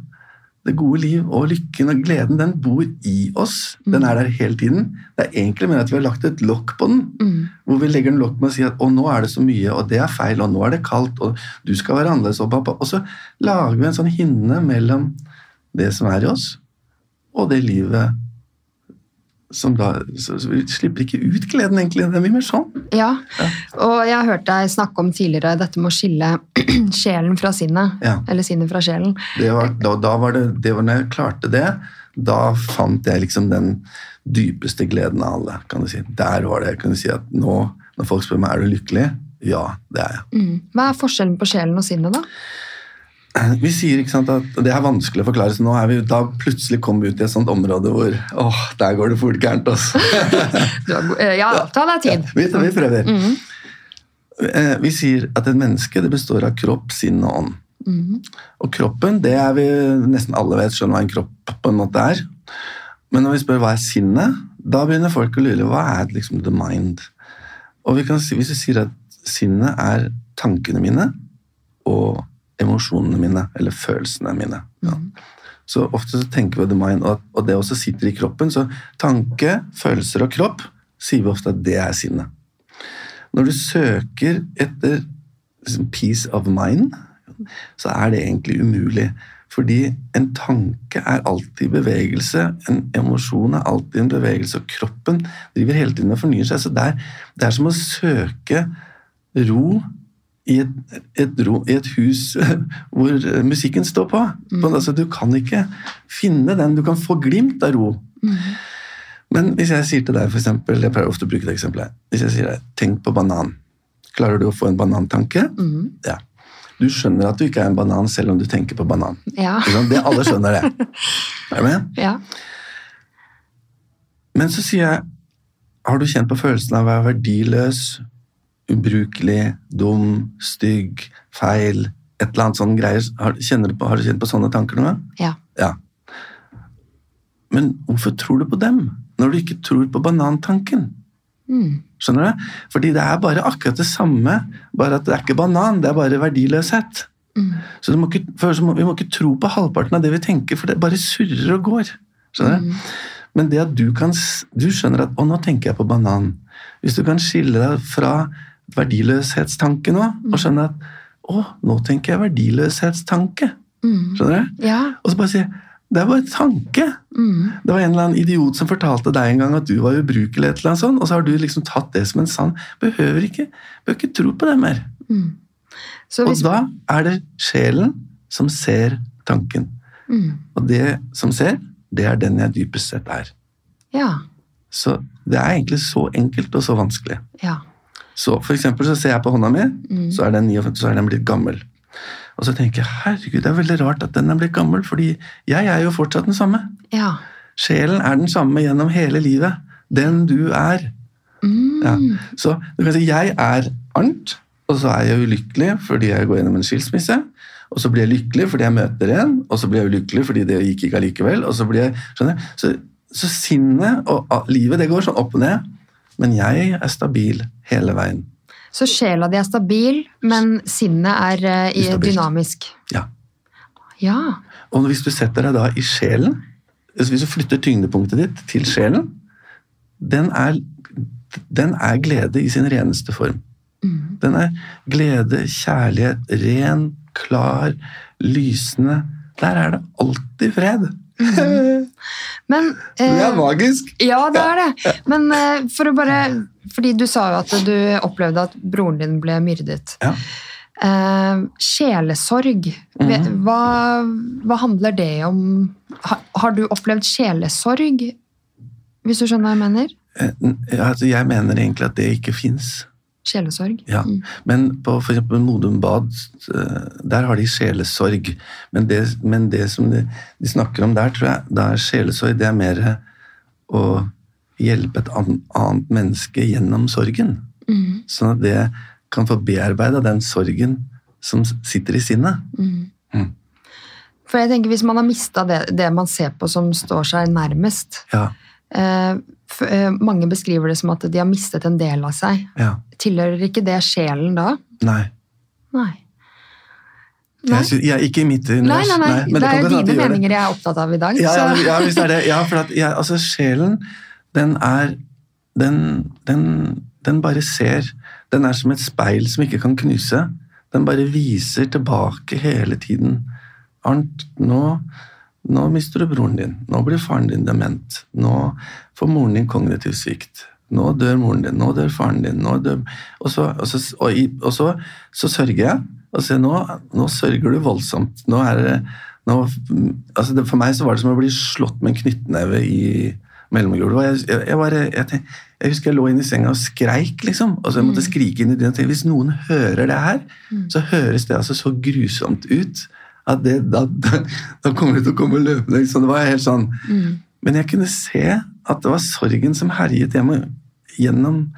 det gode liv, og lykken og gleden den bor i oss. Den er der hele tiden. Det er egentlig mer at vi har lagt et lokk på den. Mm. Hvor vi legger en lokk med å si at å, nå er det så mye, og det er feil, og nå er det kaldt, og du skal være annerledes, og. Og så lager vi en sånn hinne mellom det som er i oss, og det livet som da Så, så vi slipper ikke ut gleden, egentlig. Det er mye mer sånn. Ja, og jeg har hørt deg snakke om tidligere dette med å skille [CLEARS THROAT] sjelen fra sinnet. Ja. Eller sinnet fra sjelen. Det var, da, da var det, det var når jeg klarte det, da fant jeg liksom den dypeste gleden av alle. kan du si. Der var det. Jeg kunne si at nå, når folk spør meg er du lykkelig, ja, det er jeg. Mm. Hva er forskjellen på sjelen og sinnet, da? [CLEARS THROAT] Vi sier ikke sant, at Det er vanskelig å forklare, så nå er vi, da plutselig kommet vi ut i et sånt område hvor åh, der går det fort gærent. Altså. [LAUGHS] Ja, ta deg tid. vi, vi prøver. Eh, Vi sier at et menneske det består av kropp, sinn og ånd. Og kroppen, det er vi nesten alle vet skjønner hva en kropp på en måte er. Men når vi spør hva er sinnet, da begynner folk å lure hva er liksom the mind. Og vi kan si, hvis vi sier at sinnet er tankene mine og emosjonene mine, eller følelsene mine. Ja. Så ofte så tenker vi the mind, og, det også sitter i kroppen. Så tanke, følelser og kropp sier vi ofte at det er sinnet. Når du søker etter liksom, peace of mind, så er det egentlig umulig. Fordi en tanke er alltid bevegelse, en emosjon er alltid en bevegelse, og kroppen driver hele tiden og fornyer seg. Så det er, det er som å søke ro i et, et, ro, i et hus [LAUGHS] hvor musikken står på. på altså, du kan ikke finne den, du kan få glimt av ro. Men hvis jeg sier til deg, for eksempel, jeg pleier ofte å bruke det eksempelet, hvis jeg sier deg, tenk på banan, klarer du å få en banantanke? Ja. Du skjønner at du ikke er en banan selv om du tenker på banan. Ja. Det Alle skjønner det. [LAUGHS] Er du med? ja. Men så sier jeg, har du kjent på følelsen av å være verdiløs, ubrukelig, dum, stygg, feil, et eller annet sånn greier? Har, du på, har du kjent på sånne tanker noen gang? Ja. Ja. Men hvorfor tror du på dem, når du ikke tror på banantanken? Mm. Skjønner du? Fordi det er bare akkurat det samme, bare at det er ikke banan, det er bare verdiløshet. Mm. Så, du må ikke, så må, vi må ikke tro på halvparten av det vi tenker, for det bare surrer og går. Skjønner du? Men det at du kan Du skjønner at 'Å, nå tenker jeg på banan'. Hvis du kan skille deg fra verdiløshetstanke nå, og skjønne at 'Å, nå tenker jeg verdiløshetstanke'. Mm. Skjønner du? Ja. Og så bare si 'Det er bare en tanke'. Mm. Det var en eller annen idiot som fortalte deg en gang at du var ubrukelig, et eller annet sånt, og så har du liksom tatt det som en sann. Behøver ikke, behøver ikke tro på det mer. Mm. Så Og hvis da er det sjelen som ser tanken. mm. Og det som ser, det er den jeg dypest sett er. Ja. Så det er egentlig så enkelt og så vanskelig. Ja. Så for eksempel så ser jeg på hånda mi, Mm. så, er den 59, så er den blitt gammel. Og så tenker jeg herregud, det er veldig rart at den er blitt gammel, fordi jeg er jo fortsatt den samme. Ja. Sjelen er den samme gjennom hele livet. Den du er. Mm. Ja. Så du kan si jeg er Arnt, og så er jeg ulykkelig fordi jeg går gjennom en skilsmisse. Og så blir jeg lykkelig fordi jeg møter en, og så blir jeg ulykkelig fordi det gikk ikke allikevel. og så blir jeg, skjønner du? Så, så sinnet og livet det går sånn opp og ned, men jeg er stabil hele veien. Så sjela di er stabil, men sinnet er uh, i- dynamisk. Ja. Ja. Og hvis du setter deg da i sjelen, hvis du flytter tyngdepunktet ditt til sjelen, den er, den er glede i sin reneste form. Mm. Den er glede, kjærlighet, ren, klar, lysende. Der er det alltid fred. Men Det eh, er magisk! Ja, det er det. Men eh, for å bare Fordi du sa jo at du opplevde at broren din ble myrdet. Ja. Eh, sjelesorg, Ve- hva, hva handler det om? Ha, har du opplevd sjelesorg? Hvis du skjønner hva jeg mener? Eh, Altså, jeg mener egentlig at det ikke fins. Sjelesorg? Ja. Mm. Men på eksempel Modum Bad, eh, der har de sjelesorg. Men det, men det som de, de snakker om der, tror jeg, da er sjelesorg det er mer å hjelpe et an- annet menneske gjennom sorgen. Mm. Sånn at det kan få bearbeida den sorgen som sitter i sinnet. Mm. Mm. For jeg tenker Hvis man har mista det, det man ser på som står seg nærmest Ja, eh, Mange beskriver det som at de har mistet en del av seg. ja. Tilhører ikke det sjelen da? Nei. Nei. Nei. Jeg, synes, jeg ikke i mitt Nei, univers. nei, nei. men det er jo dine det det. meninger jeg er opptatt av i dag. Ja, ja, ja hvis det er det. Ja, for at jeg, altså, sjelen, den er den, den, den bare ser. Den er som et speil som ikke kan knuse. Den bare viser tilbake hele tiden. Arnt, nå, nå mister du broren din. Nå blir faren din dement. Nå får moren din kognitiv svikt. Nå dør moren din. Nå dør faren din. Nå dør... Og, så, og, så, og, og så, så sørger jeg. Og se, nå, nå sørger du voldsomt. Nå er det nå, altså det, For meg så var det som å bli slått med en knyttneve i mellomgulvet. Jeg, jeg, jeg, jeg, husker jeg lå inne i senga og skreik, liksom. Og så jeg måtte skrike inn i og Hvis noen hører det her, så høres det altså så grusomt ut at det, da, da, da kommer det til å komme løpende. Liksom. Det var helt sånn. Mm. Men jeg kunne se at det var sorgen som herjet hjemme, gjennom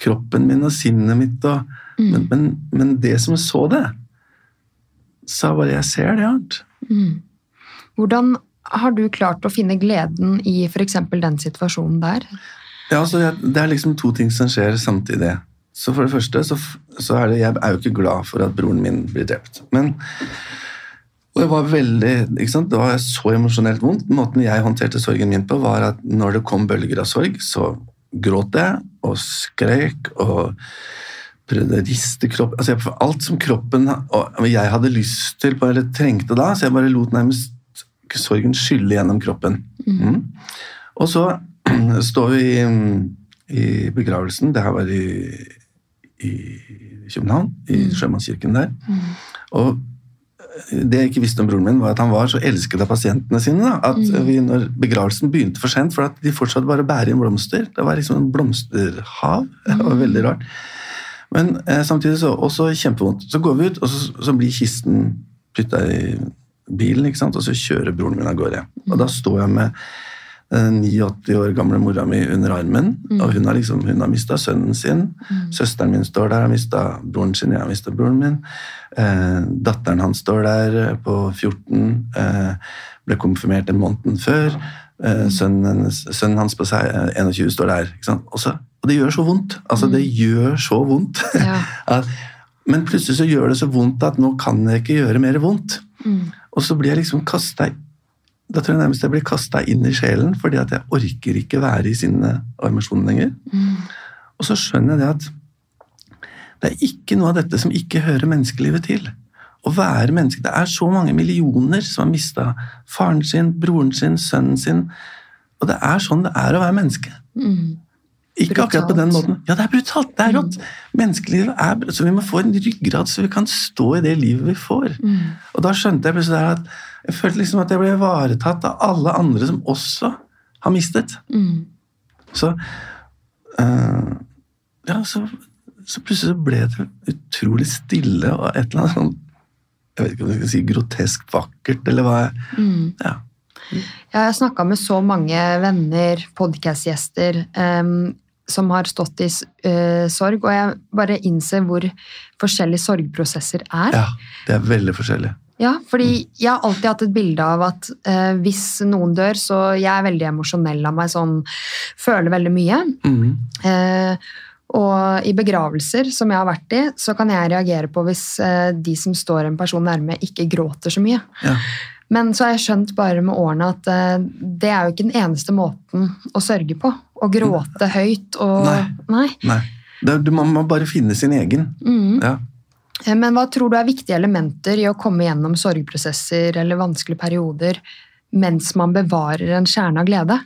kroppen min og sinnet mitt. Og, men, men, men det som så det, sa bare 'jeg ser det, Arnt'. Mm. Hvordan har du klart å finne gleden i f.eks. den situasjonen der? Ja, altså, Det er liksom to ting som skjer samtidig. Så For det første så, så er det Jeg er jo ikke glad for at broren min blir drept. Men og det var veldig, ikke sant? Det var så emosjonelt vondt. Måten jeg håndterte sorgen min på, var at når det kom bølger av sorg, så gråt jeg og skrek og prøvde å riste kroppen altså Alt som kroppen og jeg hadde lyst til på, eller trengte da, så jeg bare lot nærmest sorgen skylle gjennom kroppen. Mm. Og så [CLEARS THROAT] står vi i, i begravelsen. Det her var i, i København, i Sjømannskirken der. Og det jeg ikke visste om broren min, var at han var så elsket av pasientene sine. Da, at vi, når begravelsen begynte for sent, for at de fortsatte bare å bære inn blomster. Det var liksom en blomsterhav. [LAUGHS] Det var veldig rart. Men eh, samtidig så også kjempevondt. Så går vi ut, og så, så blir kisten putta i bilen, ikke sant? og så kjører broren min av gårde. Og da står jeg med 89 år gamle mora mi under armen, og hun har, liksom, hun har mista sønnen sin. Søsteren min står der, har mista broren sin, jeg har mista broren min. Eh, datteren hans står der eh, på 14, eh, ble konfirmert en måned før. Eh, sønnen, sønnen hans på seg, eh, 21 står der. Sant? Og, og det gjør så vondt. Altså, det gjør så vondt. Ja. [LAUGHS] men plutselig så gjør det så vondt at nå kan jeg ikke gjøre mer vondt. Mm. Og så blir jeg liksom kasta Da tror jeg nærmest jeg blir kasta inn i sjelen, fordi at jeg orker ikke være i sinne og emosjon lenger. Mm. Og så skjønner jeg det at det er ikke noe av dette som ikke hører menneskelivet til. Å være menneske Det er så mange millioner som har mista faren sin, broren sin, sønnen sin. Og det er sånn det er å være menneske. Mm. Ikke akkurat på den måten. Ja, det er brutalt. Det er rått. Menneskelivet er brutalt. Så vi må få en ryggrad, så vi kan stå i det livet vi får. Mm. Og da skjønte jeg plutselig at jeg følte liksom at jeg ble ivaretatt av alle andre som også har mistet. Mm. Så øh, Ja, så, så plutselig så ble det utrolig stille og et eller annet sånn Jeg vet ikke om jeg skal si grotesk vakkert, eller hva Mm. Ja. Ja, jeg har snakka med så mange venner, podkastgjester, em, som har stått i uh, sorg, og jeg bare innser hvor forskjellige sorgprosesser er. ja. Det er veldig forskjellig. Ja, fordi jeg har alltid hatt et bilde av at uh, hvis noen dør, så jeg er veldig emosjonell av meg, sånn føler veldig mye. Mm. Uh, Og i begravelser som jeg har vært i, så kan jeg reagere på hvis de som står en person nærme, ikke gråter så mye. Ja. Men så har jeg skjønt bare med årene at det er jo ikke den eneste måten å sørge på. Å gråte høyt og Nei. Nei. Nei. Det, man må bare finne sin egen. Mm. Ja. Eh, Men hva tror du er viktige elementer i å komme gjennom sorgprosesser eller vanskelige perioder mens man bevarer en kjerne av glede?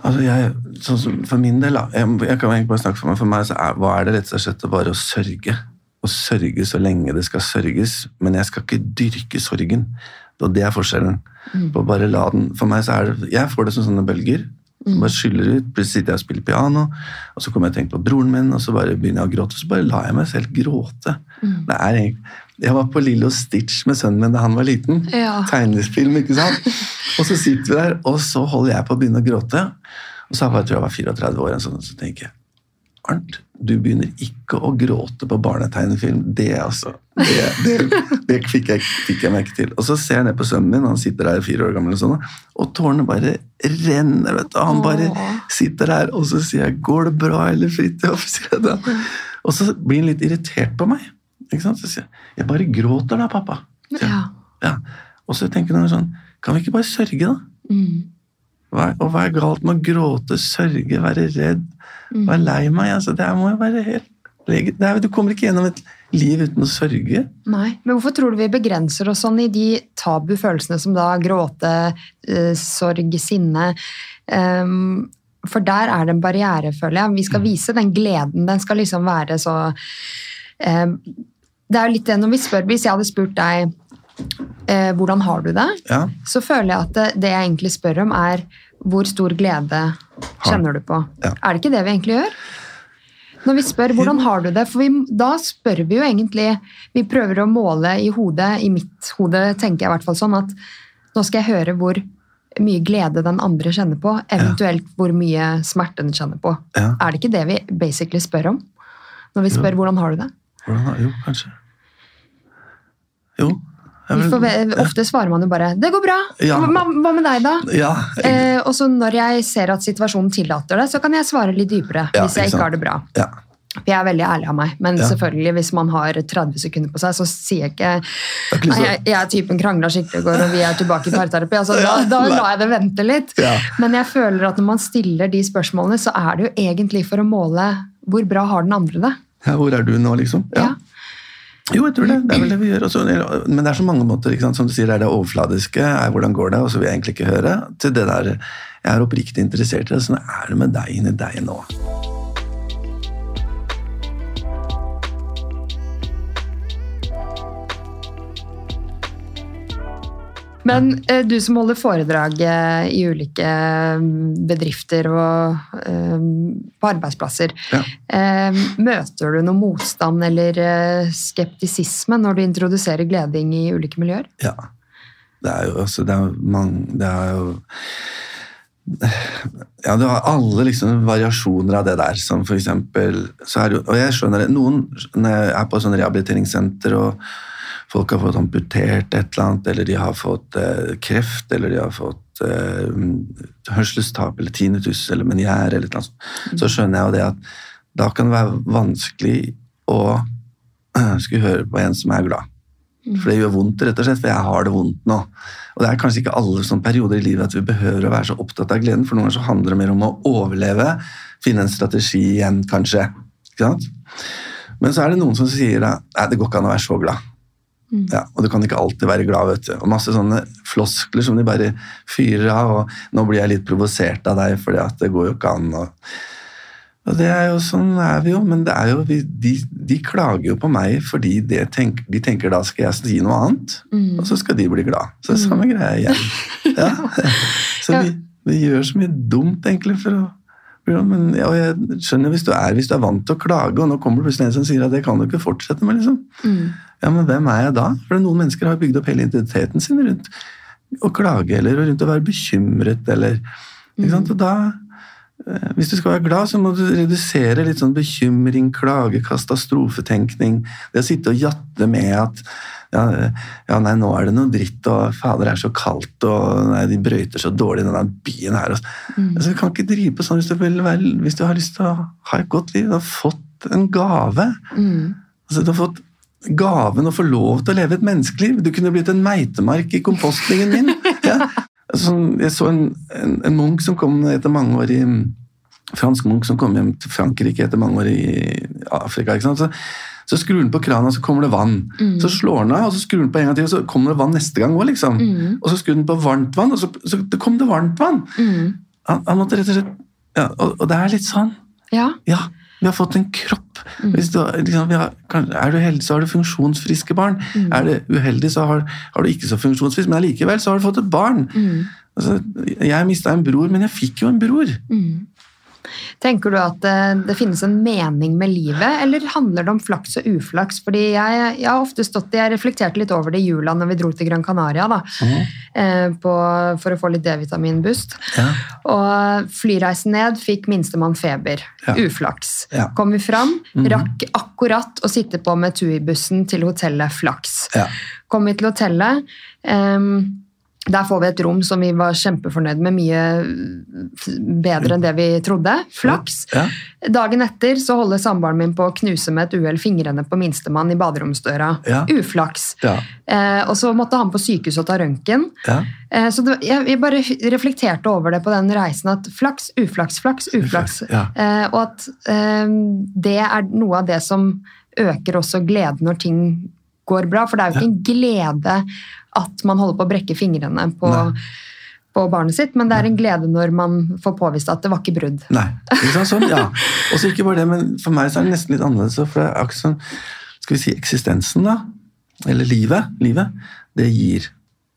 Altså jeg, sånn for min del, jeg, jeg kan egentlig bare snakke for meg, for meg så er, hva er det rett og slett bare å sørge. Å sørge så lenge det skal sørges, men jeg skal ikke dyrke sorgen. Og det er forskjellen. På bare la den, for meg så er det, Jeg får det som sånne bølger. Bare skyller ut, plutselig sitter jeg og spiller piano, og så kommer jeg og tenker på broren min, og så bare begynner jeg å gråte, og så bare lar jeg meg selv gråte. Det er egentlig, jeg var på Lillo Stitch med sønnen min da han var liten. Ja. Tegnefilm, ikke sant? [LAUGHS] Og så sitter vi der, og så holder jeg på å begynne å gråte. Og så var jeg, tror jeg var 34 år, og sånn, så tenker jeg Arnt, du begynner ikke å gråte på barnetegnefilm. Det altså, det, det, det fikk, jeg, fikk jeg meg ikke til. Og så ser jeg ned på sønnen min, han sitter der fire år gammel, og sånn, og tårene bare renner. vet du. Han bare sitter der, og så sier jeg 'Går det bra, eller Fridtjof?' [LAUGHS] Og så blir han litt irritert på meg. Ikke sant? Så sier jeg 'Jeg bare gråter da, pappa'. Så. Ja. Ja. Og så tenker han sånn Kan vi ikke bare sørge, da? Mm. Hva, og hva er galt med å gråte, sørge, være redd, være lei meg? Altså, det må jo være helt det er, Du kommer ikke gjennom et liv uten å sørge. Nei, men hvorfor tror du vi begrenser oss sånn i de tabu følelsene som da gråte, øh, sorg, sinne? Um, for der er det en barriere, føler jeg. Vi skal vise den gleden. Den skal liksom være så ehm, Det er jo litt det når vi spør Hvis jeg hadde spurt deg eh, hvordan har du det, Ja, så føler jeg at det, det jeg egentlig spør om, er hvor stor glede kjenner du på? Ja. Er det ikke det vi egentlig gjør? Når vi spør hvordan har du det, for vi, da spør vi jo egentlig Vi prøver å måle i hodet, i mitt hode tenker jeg i hvert fall sånn at nå skal jeg høre hvor mye glede den andre kjenner på, eventuelt hvor mye smerte den kjenner på. Ja. Er det ikke det vi basically spør om? Når vi spør hvordan har du det? hvordan? Jo, kanskje. Jo. Ofte svarer man jo bare 'det går bra'. Ja. Hva, med deg, da? Ja, Eh, og så når jeg ser at situasjonen tillater det, så kan jeg svare litt dypere. Ja, hvis jeg ikke ikke har det bra. ja. For jeg er veldig ærlig av meg, men selvfølgelig hvis man har 30 sekunder på seg, så sier jeg ikke ikke Nei, jeg, jeg er typen krangla skikkelig i går, og vi er tilbake i parterapi. Altså, [LAUGHS] da, da lar jeg det vente litt. Men jeg føler at når man stiller de spørsmålene, så er det jo egentlig for å måle hvor bra har den andre det. ja, hvor er du nå, liksom? Ja. Jo, jeg tror det. Det er vel det vi gjør. Også, men det er så mange måter. ikke sant? Som du sier, det er det overfladiske. Er hvordan går det? Og så vil jeg egentlig ikke høre. Til det der Jeg er oppriktig interessert i det. Sånn er det med deg inni deg nå. Men eh, du som holder foredrag eh, i ulike mm, bedrifter og eh, på arbeidsplasser, Ja. eh, møter du noe motstand eller eh, skeptisisme når du introduserer gleding i ulike miljøer? Ja. Det er jo altså, det er mange Det er jo ja, du har alle liksom variasjoner av det der, som for eksempel så er det Og jeg skjønner det. Noen, når jeg er på sånn rehabiliteringssenter og folk har fått amputert et eller annet, eller de har fått eh, kreft, eller de har fått eh, hørselstap, eller tinnitus, eller meniere, eller noe sånt, mm. så skjønner jeg jo det at da kan det være vanskelig å [CLEARS THROAT] skulle høre på en som er glad. For det gjør vondt, rett og slett, for jeg har det vondt nå. Og det er kanskje ikke alle sånne perioder i livet at vi behøver å være så opptatt av gleden, for noen ganger så handler det mer om å overleve, finne en strategi igjen, kanskje. Men så er det noen som sier at det går ikke an å være så glad. Ja, og du kan ikke alltid være glad, vet du. Og masse sånne floskler som de bare fyrer av, og nå blir jeg litt provosert av deg, for det går jo ikke an. Og, og det er jo sånn er vi jo, men det er jo, vi, de, de klager jo på meg fordi det tenk, de tenker da skal jeg si noe annet, og så skal de bli glad. Så det er samme greie igjen. Ja. [LAUGHS] Så vi, vi gjør så mye dumt egentlig for å ja, men, ja, jeg skjønner hvis du, er, hvis du er vant til å klage, og nå kommer det plutselig en som sier at det kan du ikke fortsette med. liksom. Ja, men hvem er jeg da? For noen mennesker har bygd opp hele identiteten sin rundt å klage, eller rundt å være bekymret, eller ikke sant? Og da, hvis du skal være glad, så må du redusere litt sånn bekymring, klage, katastrofetenkning. Det å sitte og jatte med at ja, ja, nei, nå er det noe dritt, og fader, det er så kaldt, og nei, de brøyter så dårlig i denne byen her. Mm. altså, du kan ikke drive på sånn hvis du, vil hvis du har lyst til å ha et godt liv. Du har fått en gave. Mm. Altså, du har fått gaven å få lov til å leve et menneskeliv. Du kunne blitt en meitemark i kompostningen min. [LAUGHS] Ja. Altså, jeg så en, en, en munk som kom etter mange år i fransk munk som kom hjem til Frankrike etter mange år i Afrika. ikke sant? Så, så skrur han på krana, så kommer det vann. Så slår han av, og så skrur han på en gang til, og så kommer det vann neste gang òg. Liksom. Mm. Og så skrur han på varmt vann, og så, så det kom det varmt vann. Mm. Han, han måtte rett og slett ja, og, og det er litt sånn. Ja. Ja, vi har fått en kropp. Hvis du, liksom, har, er du heldig, så har du funksjonsfriske barn. Er du uheldig, så har, har du ikke så funksjonsfrisk, men allikevel så har du fått et barn. Mm. Altså, jeg mista en bror, men jeg fikk jo en bror. Mm. Tenker du at det, det finnes en mening med livet, eller handler det om flaks og uflaks? Fordi jeg, jeg har ofte stått Jeg reflekterte litt over det i jula når vi dro til Gran Canaria da, mm. på, for å få litt D-vitaminboost. Ja. Og flyreisen ned fikk minstemann feber. Ja. Uflaks. Ja. Kom vi fram, rakk akkurat å sitte på med turbussen til hotellet Flaks. Ja. Kom vi til hotellet. ehm, der får vi et rom som vi var kjempefornøyd med, mye bedre enn det vi trodde. Flaks. Ja. Dagen etter så holder samboeren min på å knuse med et uhell fingrene på minstemann i baderomsdøra. Ja. Uflaks. Ja. Eh, og så måtte han på sykehuset og ta røntgen. Ja. Eh, så det, jeg, jeg bare reflekterte over det på den reisen at flaks, uflaks, flaks, uflaks. Eh, og at eh, det er noe av det som øker også gleden når ting går bra. For det er jo ikke en glede at man holder på å brekke fingrene på, på barnet sitt, men det er en glede når man får påvist at det var ikke brudd. Nei. Ikke sant? Sånn, ja. Og så ikke bare det, men for meg så er det nesten litt annerledes. For det er akkurat sånn, skal vi si eksistensen, da, eller livet, livet det gir.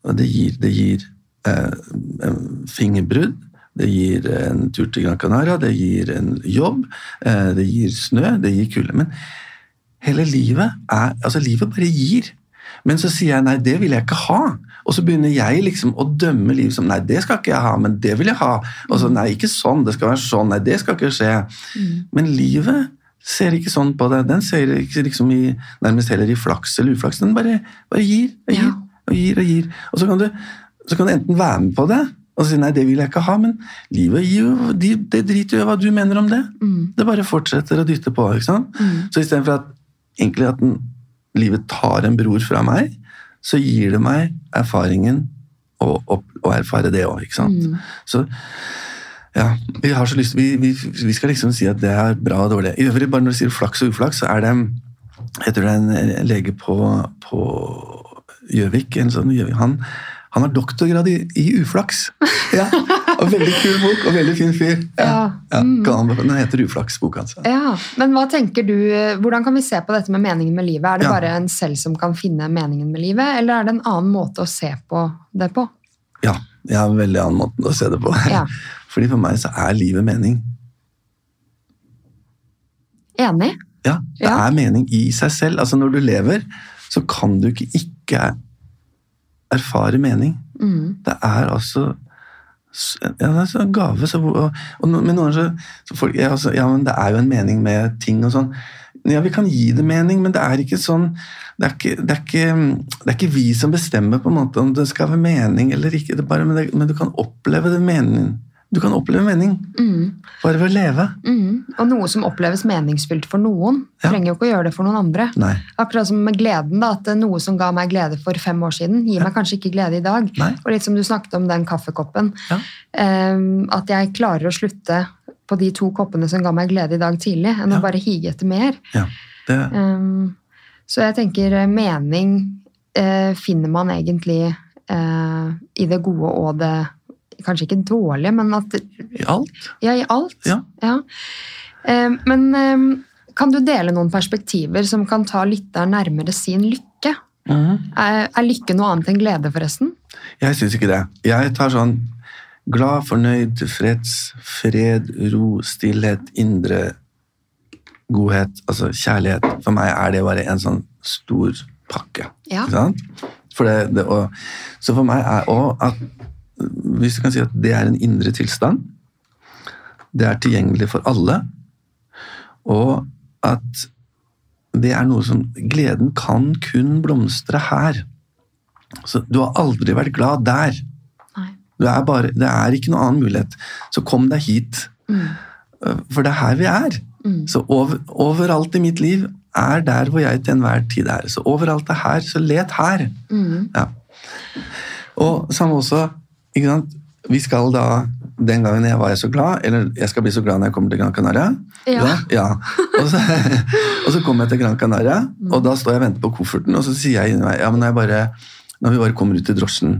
Og det gir, det gir eh, fingerbrudd, det gir en tur til Gran Canaria, det gir en jobb, eh, det gir snø, det gir kulde. Men hele livet er Altså, livet bare gir. Men så sier jeg nei, det vil jeg ikke ha. Og så begynner jeg liksom å dømme livet som nei, det skal ikke jeg ha, men det vil jeg ha. Og så nei, ikke sånn, det skal være sånn, nei, det skal ikke skje. Men livet ser ikke sånn på det. Den ser ikke liksom i, nærmest heller i flaks eller uflaks. Den bare, bare gir og gir Ja. og gir og gir. Og så kan, du, så kan du enten være med på det og si nei, det vil jeg ikke ha, men livet gir jo, de, det driter jo i hva du mener om det. Mm. Det bare fortsetter å dytte på. ikke sant? Mm. Så istedenfor at egentlig at den, livet tar en bror fra meg, så gir det meg erfaringen å, å, å erfare det òg, ikke sant. Mm. Så ja, vi har så lyst vi, vi, vi skal liksom si at det er bra og dårlig. I øvrig, bare når du sier flaks og uflaks, så er det Jeg tror det er en lege på, på Gjøvik, en sånn Gjøvik, han, han har doktorgrad i, i uflaks. Ja, og Veldig kul bok og veldig fin fyr. Ja. Ja, Mm. Den heter Uflaks, boka hans. Ja, Men hva tenker du, hvordan kan vi se på dette med meningen med livet? Er det Ja. bare en selv som kan finne meningen med livet, eller er det en annen måte å se på det på? Ja, jeg har en veldig annen måte å se det på. Ja. [LAUGHS] Fordi for meg så er livet mening. Enig? Ja, Det Ja. er mening i seg selv. Altså Når du lever, så kan du ikke ikke erfare mening. Mm. Det er altså ja, det er så en gave. Så, og, og, men noen så, så folk, ja, altså, ja, men Det er jo en mening med ting og sånn. Ja, Vi kan gi det mening, men det er ikke sånn det er ikke, det, er ikke, det er ikke vi som bestemmer på en måte om det skal være mening eller ikke. Det bare, men, det, men du kan oppleve det mening. Du kan oppleve mening Mm. bare ved å leve. Mm. Og noe som oppleves meningsfylt for noen, Ja. trenger jo ikke å gjøre det for noen andre. Nei. Akkurat som med gleden, da, at noe som ga meg glede for fem år siden, gir meg kanskje ikke glede i dag. Nei. Og litt som du snakket om den kaffekoppen. Ja. Um, at jeg klarer å slutte på de to koppene som ga meg glede i dag tidlig, enn Ja. å bare hige etter mer. Ja, det, Um, så jeg tenker eh, mening uh, finner man egentlig uh, i det gode og det Kanskje ikke dårlige, men at I alt. Ja, i alt. Ja. Eh, men eh, kan du dele noen perspektiver som kan ta lytteren nærmere sin lykke? Mm. Er, er lykke noe annet enn glede, forresten? Jeg syns ikke det. Jeg tar sånn glad, fornøyd, tilfreds, fred, ro, stillhet, indre godhet, altså kjærlighet. For meg er det bare en sånn stor pakke. Ja. Ikke sant? For det, det, og, så for meg er òg at Hvis du kan si at det er en indre tilstand, det er tilgjengelig for alle, og at det er noe som Gleden kan kun blomstre her. Så du har aldri vært glad der. Nei. Du er bare, det er ikke noen annen mulighet. Så kom deg hit. Mm. For det er her vi er. Mm. Så over, overalt i mitt liv er der hvor jeg til enhver tid er. Så overalt er her, så let her. Mm. Ja. Og samme også, ikke sant? Vi skal da Den gangen jeg var jeg så glad, eller jeg skal bli så glad når jeg kommer til Gran Canaria. Ja. ja. Og, så, [LAUGHS] og så kommer jeg til Gran Canaria, og da står jeg og venter på kofferten, og så sier jeg inni meg ja, men når, jeg bare, når vi bare kommer ut til drosjen,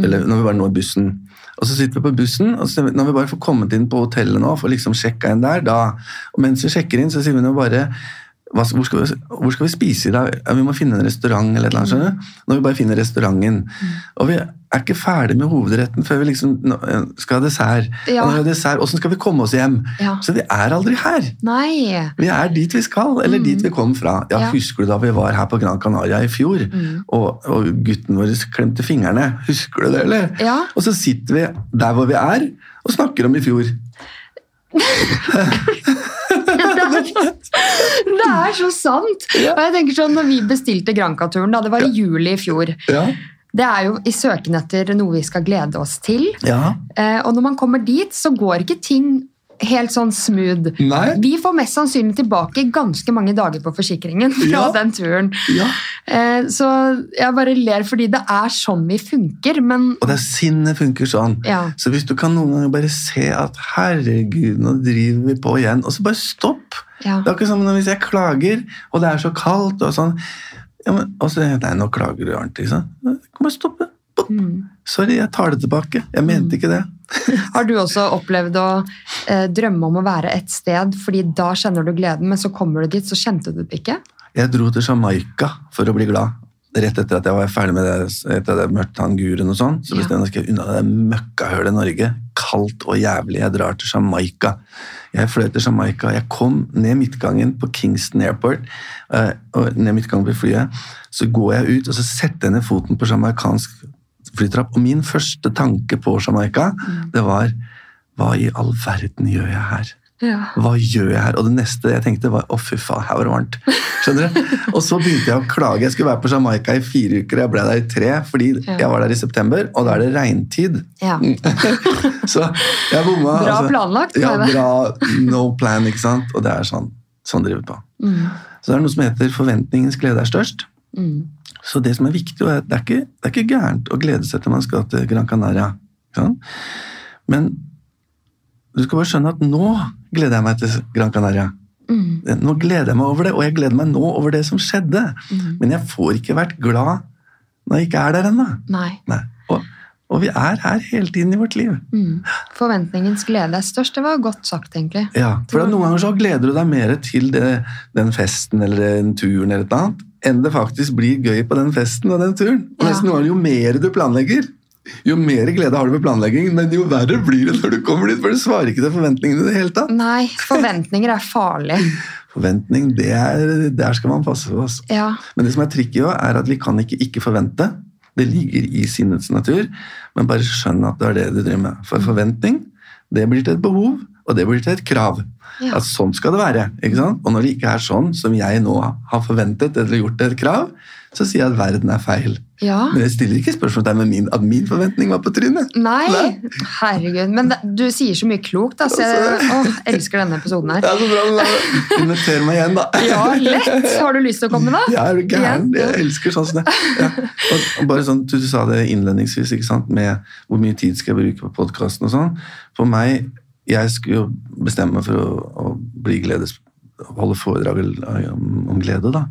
eller når vi bare når bussen og så sitter vi på bussen, og så, når vi bare får kommet inn på hotellet nå, får liksom sjekka inn der, da, og mens vi sjekker inn, så sier vi nå bare hva, hvor, skal vi, hvor skal vi spise i dag? Ja, vi må finne en restaurant. eller skjønner du? Når vi bare finner restauranten. Og vi er ikke ferdig med hovedretten før vi liksom skal ha dessert. Ja. Og dessert, Hvordan skal vi komme oss hjem? Ja. Så vi er aldri her. Nei. Vi er dit vi skal, eller dit vi kom fra. Ja, Mm. Ja. Husker du da vi var her på Gran Canaria i fjor, Mm. og, og gutten vår klemte fingrene? Husker du det, eller? Ja. Og så sitter vi der hvor vi er, og snakker om i fjor. [LAUGHS] Det er så sant! Og jeg tenker sånn, når vi bestilte Granca-turen, det var i juli i fjor Ja, Det er jo i søken etter noe vi skal glede oss til. ja. Eh, og når man kommer dit, så går ikke ting helt sånn smooth. Nei. Vi får mest sannsynlig tilbake ganske mange dager på forsikringen fra [LAUGHS] Ja. den turen. ja. Eh, så jeg bare ler fordi det er sånn vi funker, men Og det er sinnet funker sånn. Ja. Så hvis du kan noen ganger bare se at herregud, nå driver vi på igjen, og så bare stopp. Det er ikke som sånn hvis jeg klager, og det er så kaldt, og sånn ja, men, og så, Nei, nå klager du, ordentlig, Ikke sant? Kan bare stoppe. Bopp. Mm. Sorry, jeg tar det tilbake. Jeg mente ikke det. [LAUGHS] Har du også opplevd å eh, drømme om å være et sted, fordi da kjenner du gleden, men så kommer du dit, så kjente du det ikke? Jeg dro til Jamaica for å bli glad. Rett etter at jeg var ferdig med det, etter at jeg møtte han og sånn, så bestemte jeg meg unna det møkkahølet i Norge. Kaldt og jævlig. Jeg drar til Jamaica. Jeg fløy til Jamaica. Jeg kom ned midtgangen på Kingston Airport. eh, og ned midtgangen på flyet. Så går jeg ut, og så setter jeg ned foten på jamaicansk flytrapp. Og min første tanke på Jamaica, det var Hva i all verden gjør jeg her? Ja. Hva gjør jeg her? Og det neste jeg tenkte var å fy faen, her var det varmt. Skjønner du? [LAUGHS] Og så begynte jeg å klage. Jeg skulle være på Jamaica i fire uker, og jeg ble der i tre fordi Ja. jeg var der i september, og da er det regntid. ja. [LAUGHS] Så jeg bomma. Bra altså. planlagt, Ja, bra. No plan, ikke sant? Og det er sånn, sånn driver vi på. Mm. Så det er noe som heter forventningens glede er størst. Mm. Så det som er viktig, og det er ikke, det er ikke gærent å glede seg til man skal til Gran Canaria. Men du skal bare skjønne at nå gleder jeg meg til Gran Canaria. Mm. Nå gleder jeg meg over det, og jeg gleder meg nå over det som skjedde. Mm. Men jeg får ikke vært glad når jeg ikke er der ennå. Nei. Nei. Og, og vi er her hele tiden i vårt liv. Mm. Forventningens glede er størst. Det var godt sagt, egentlig. Ja, for Noen ganger så gleder du deg mer til det, den festen eller den turen eller et annet, enn det faktisk blir gøy på den festen og den turen. Og nesten ja. Jo mer du planlegger, jo mer glede har du med planlegging, men jo verre blir det når du kommer dit, for du svarer ikke til forventningene i det hele tatt. Nei, forventninger er farlig. [LAUGHS] Forventning, det er, der skal man passe på. Altså. Ja. Men det som er tricky også, er at vi kan ikke ikke forvente. Det ligger i sinnets natur, men bare skjønn at det er det du driver med. For forventning, det blir til et behov, og det blir til et krav. Ja. At sånn skal det være. ikke sant? Og når det ikke er sånn som jeg nå har forventet eller gjort et krav, så sier jeg at verden er feil. ja. Men jeg stiller ikke spørsmål med min, at min forventning var på trynet. Nei, Nei. herregud. Men det, du sier så mye klokt. Da, så jeg å, elsker denne episoden her. Ja, så bra, Inviter meg igjen, da. Ja, lett! Har du lyst til å komme, da? Ja, er du gæren? Jeg elsker sånn som det. Ja. Og bare sånn, du, du sa det innledningsvis, ikke sant? med hvor mye tid skal jeg bruke på podkasten og sånn. For meg, jeg skulle jo bestemme meg for å, å bli gledes, holde foredrag om, om glede, da.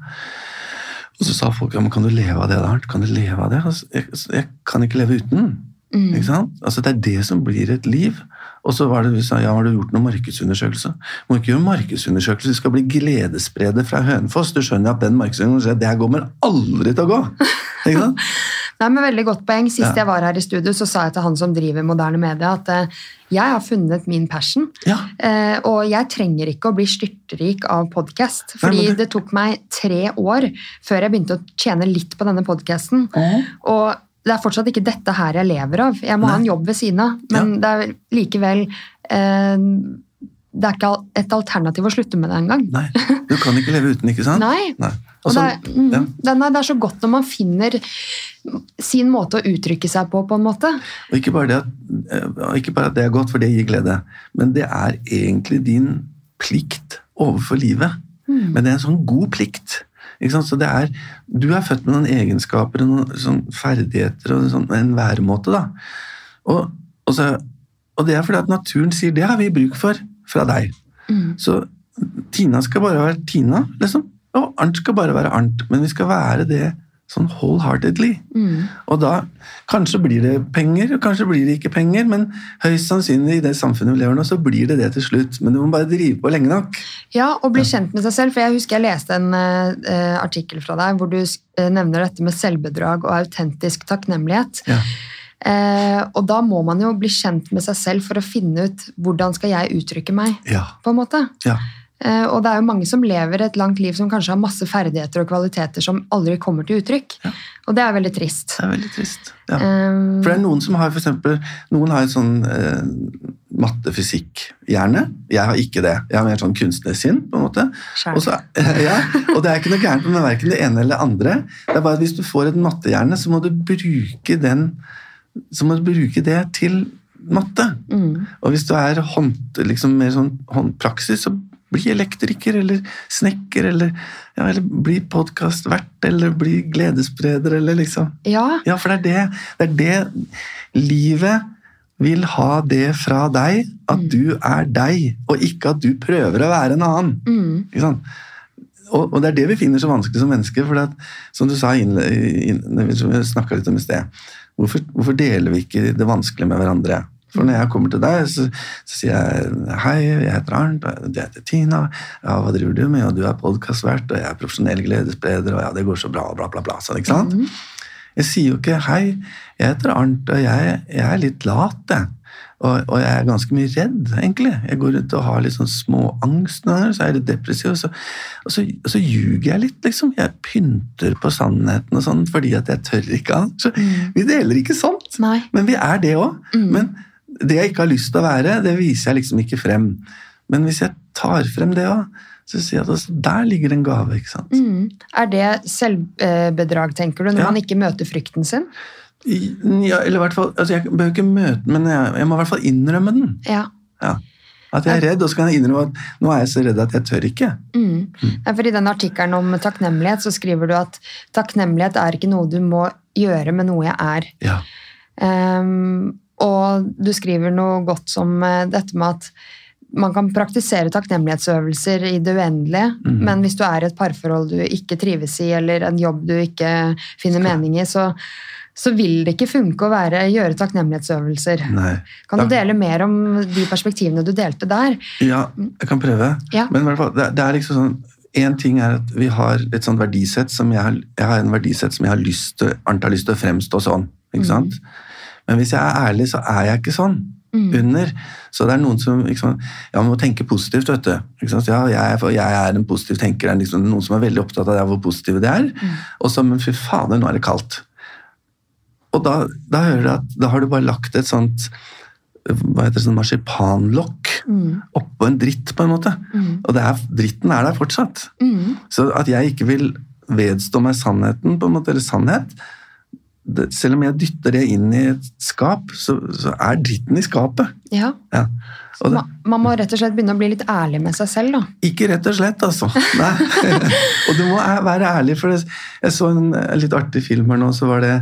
Og så sa folk ja, men kan du leve av det, der? Kan du leve av det? Altså, jeg, jeg kan ikke leve uten. Mm. Ikke sant? Altså, det er det som blir et liv. Og så var det vi sa, ja, har du gjort noen markedsundersøkelse? Må ikke gjøre markedsundersøkelse, du skal bli gledesspreder fra Hønefoss. Du skjønner at den markedsundersøkelsen, det her kommer aldri til å gå. Ikke sant? [LAUGHS] Nei, men veldig godt poeng. Sist Ja. jeg var her i studio, så sa jeg til han som driver moderne media, at uh, jeg har funnet min passion. Ja. Uh, og jeg trenger ikke å bli styrtrik av podkast. Nei, Fordi men det tok meg tre år før jeg begynte å tjene litt på denne podkasten. Og det er fortsatt ikke dette her jeg lever av. Jeg må ha en jobb ved siden av. Men det er likevel eh, det er ikke et alternativ å slutte med det engang. Nei, du kan ikke leve uten, ikke sant? Nei. Nei. Og Og det, er, mm, ja. det, er, nei, det er så godt når man finner sin måte å uttrykke seg på, på en måte. Og ikke bare, det at, eh, ikke bare at det er godt, for det gir glede, men det er egentlig din plikt overfor livet. Mm. Men det er en sånn god plikt. Så det er, du er født med noen egenskaper og noen sånn ferdigheter og sånn, en væremåte. Da. Og, og, så, og det er fordi at naturen sier det har vi bruk for fra deg. Mm. Så Tina skal bare være Tina, liksom. Og Arnt skal bare være Arnt. Men vi skal være det sånn wholeheartedly. Mm. Og da kanskje blir det penger, og kanskje blir det ikke penger, men høyst sannsynlig i det samfunnet vi lever nå, så blir det det til slutt. Men du må bare drive på lenge nok. Ja, og bli kjent med seg selv. For jeg husker jeg leste en eh, artikkel fra deg hvor du eh, nevner dette med selvbedrag og autentisk takknemlighet. Ja. Eh, og da må man jo bli kjent med seg selv for å finne ut hvordan skal jeg uttrykke meg. Ja. på en måte. ja. Eh, og det er jo mange som lever et langt liv som kanskje har masse ferdigheter og kvaliteter som aldri kommer til uttrykk. Ja. Og det er veldig trist. Det er veldig trist. Ja. um, For det er noen som har for eksempel, noen har en sånn eh, mattefysikk-hjerne. Jeg har ikke det. Jeg har mer sånn kunstnersinn, på en måte. Og, så, [LAUGHS] ja, og det er ikke noe gærent med verken det ene eller det andre. Det er bare at hvis du får en mattehjerne, så må du bruke den så må du bruke det til matte. mm, Og hvis du er hånd, liksom mer sånn håndpraksis, så bli elektriker eller snekker, eller, ja, eller bli podkastvert, eller bli gledesspreder, eller liksom ja, Ja, for det er det, det er det Livet vil ha det fra deg, at du er deg, og ikke at du prøver å være en annen. mm, Ikke sant? Og, og det er det vi finner så vanskelig som mennesker. for at, Som du sa inn, inn, som vi snakka litt om i sted. Hvorfor, hvorfor deler vi ikke det vanskelige med hverandre? For når jeg kommer til deg, så, så sier jeg hei, jeg heter Arnt, og jeg heter Tina. Ja, hva driver du med? Og du er podkastvert, og jeg er profesjonell gledesspreder, og ja, det går så bra, og bla, bla, bla. Sånn, ikke sant? Jeg sier jo ikke hei, jeg heter Arnt, og jeg, jeg er litt lat, jeg. Og, og jeg er ganske mye redd, egentlig. Jeg går rundt og har litt sånn små angst ganger, så er jeg litt depressiv, og så, og, så, og så ljuger jeg litt, liksom. Jeg pynter på sannheten og sånn fordi at jeg tør ikke annet. Så vi deler ikke sånt. Nei. Men vi er det òg. Men det jeg ikke har lyst til å være, det viser jeg liksom ikke frem. Men hvis jeg tar frem det òg, så sier jeg at altså, der ligger en gave. ikke sant? Mm. Er det selvbedrag, tenker du, når Ja. man ikke møter frykten sin? Ja, eller i hvert fall, altså Jeg behøver ikke møte men jeg, jeg må i hvert fall innrømme den. Ja. Ja. At jeg er redd, og så kan jeg innrømme at nå er jeg så redd at jeg tør ikke. Mm. Ja, For I den artikkelen om takknemlighet så skriver du at takknemlighet er ikke noe du må gjøre, men noe jeg er. Ja. Um, og du skriver noe godt som eh, dette med at man kan praktisere takknemlighetsøvelser i det uendelige, mm. men hvis du er i et parforhold du ikke trives i, eller en jobb du ikke finner mening i, så, så vil det ikke funke å være, gjøre takknemlighetsøvelser. Nei. Kan du dele mer om de perspektivene du delte der? Ja, jeg kan prøve. Ja. Men hvert fall, det, det er liksom sånn en ting er at vi har et sånt verdisett som jeg har, jeg har en verdisett som jeg har lyst til, har lyst til å fremstå sånn. ikke sant? Men hvis jeg er ærlig, så er jeg ikke sånn. Under. Så det er noen som liksom, ja, man må tenke positivt, vet du. Ja, jeg, jeg er en positiv tenker. Det er liksom noen som er veldig opptatt av det, hvor positive det er. Og så, men fy fader, nå er det kaldt. Og da, da at da har du bare lagt et sånt hva heter det, sånn marsipanlokk oppå en dritt, på en måte. Og det er, dritten er der fortsatt. Mm. Så at jeg ikke vil vedstå meg sannheten, på en måte, eller sannhet det, Selv om jeg dytter det inn i et skap, så, så er dritten i skapet. Ja. Ja. Og det, Man, man må rett og slett begynne å bli litt ærlig med seg selv, da. ikke rett og slett, altså. Nei. [LAUGHS] og du må være ærlig, for jeg så en, en litt artig film her nå, så var det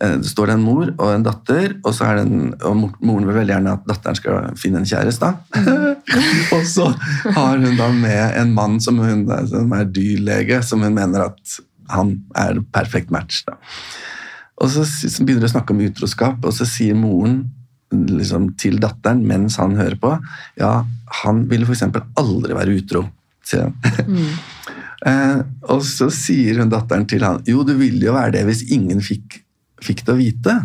det står en mor og en datter, og, så er det en, og moren vil veldig gjerne at datteren skal finne en kjæreste. [LAUGHS] og så har hun da med en mann som, hun, som er dyrlege, som hun mener at han er perfekt match. da. Og så, så begynner de å snakke om utroskap, og så sier moren liksom, til datteren mens han hører på ja, han ville f.eks. aldri være utro. sier han. [LAUGHS] eh, og så sier hun datteren til han jo, du ville jo være det hvis ingen fikk, fikk det å vite.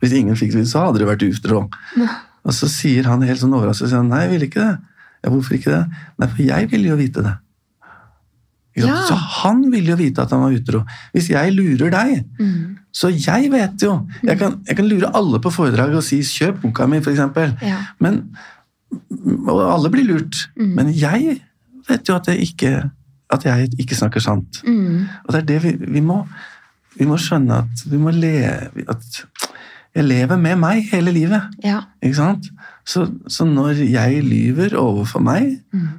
Hvis ingen fikk det, så hadde det vært utro. Og så sier han helt sånn overrasket så nei, jeg ville ikke det. Ja, hvorfor ikke det? Nei, for jeg ville jo vite det. Ja. Så han ville jo vite at han var utro. Hvis jeg lurer deg, så jeg vet jo. Jeg kan, jeg kan lure alle på foredraget og si 'kjøp boka mi', f.eks. Ja. Men Og alle blir lurt. Men jeg vet jo at jeg ikke, at jeg ikke snakker sant. Mm. Og det er det vi, vi må Vi må skjønne at vi må leve At jeg lever med meg hele livet. Ja. Ikke sant? Så, så når jeg lyver overfor meg,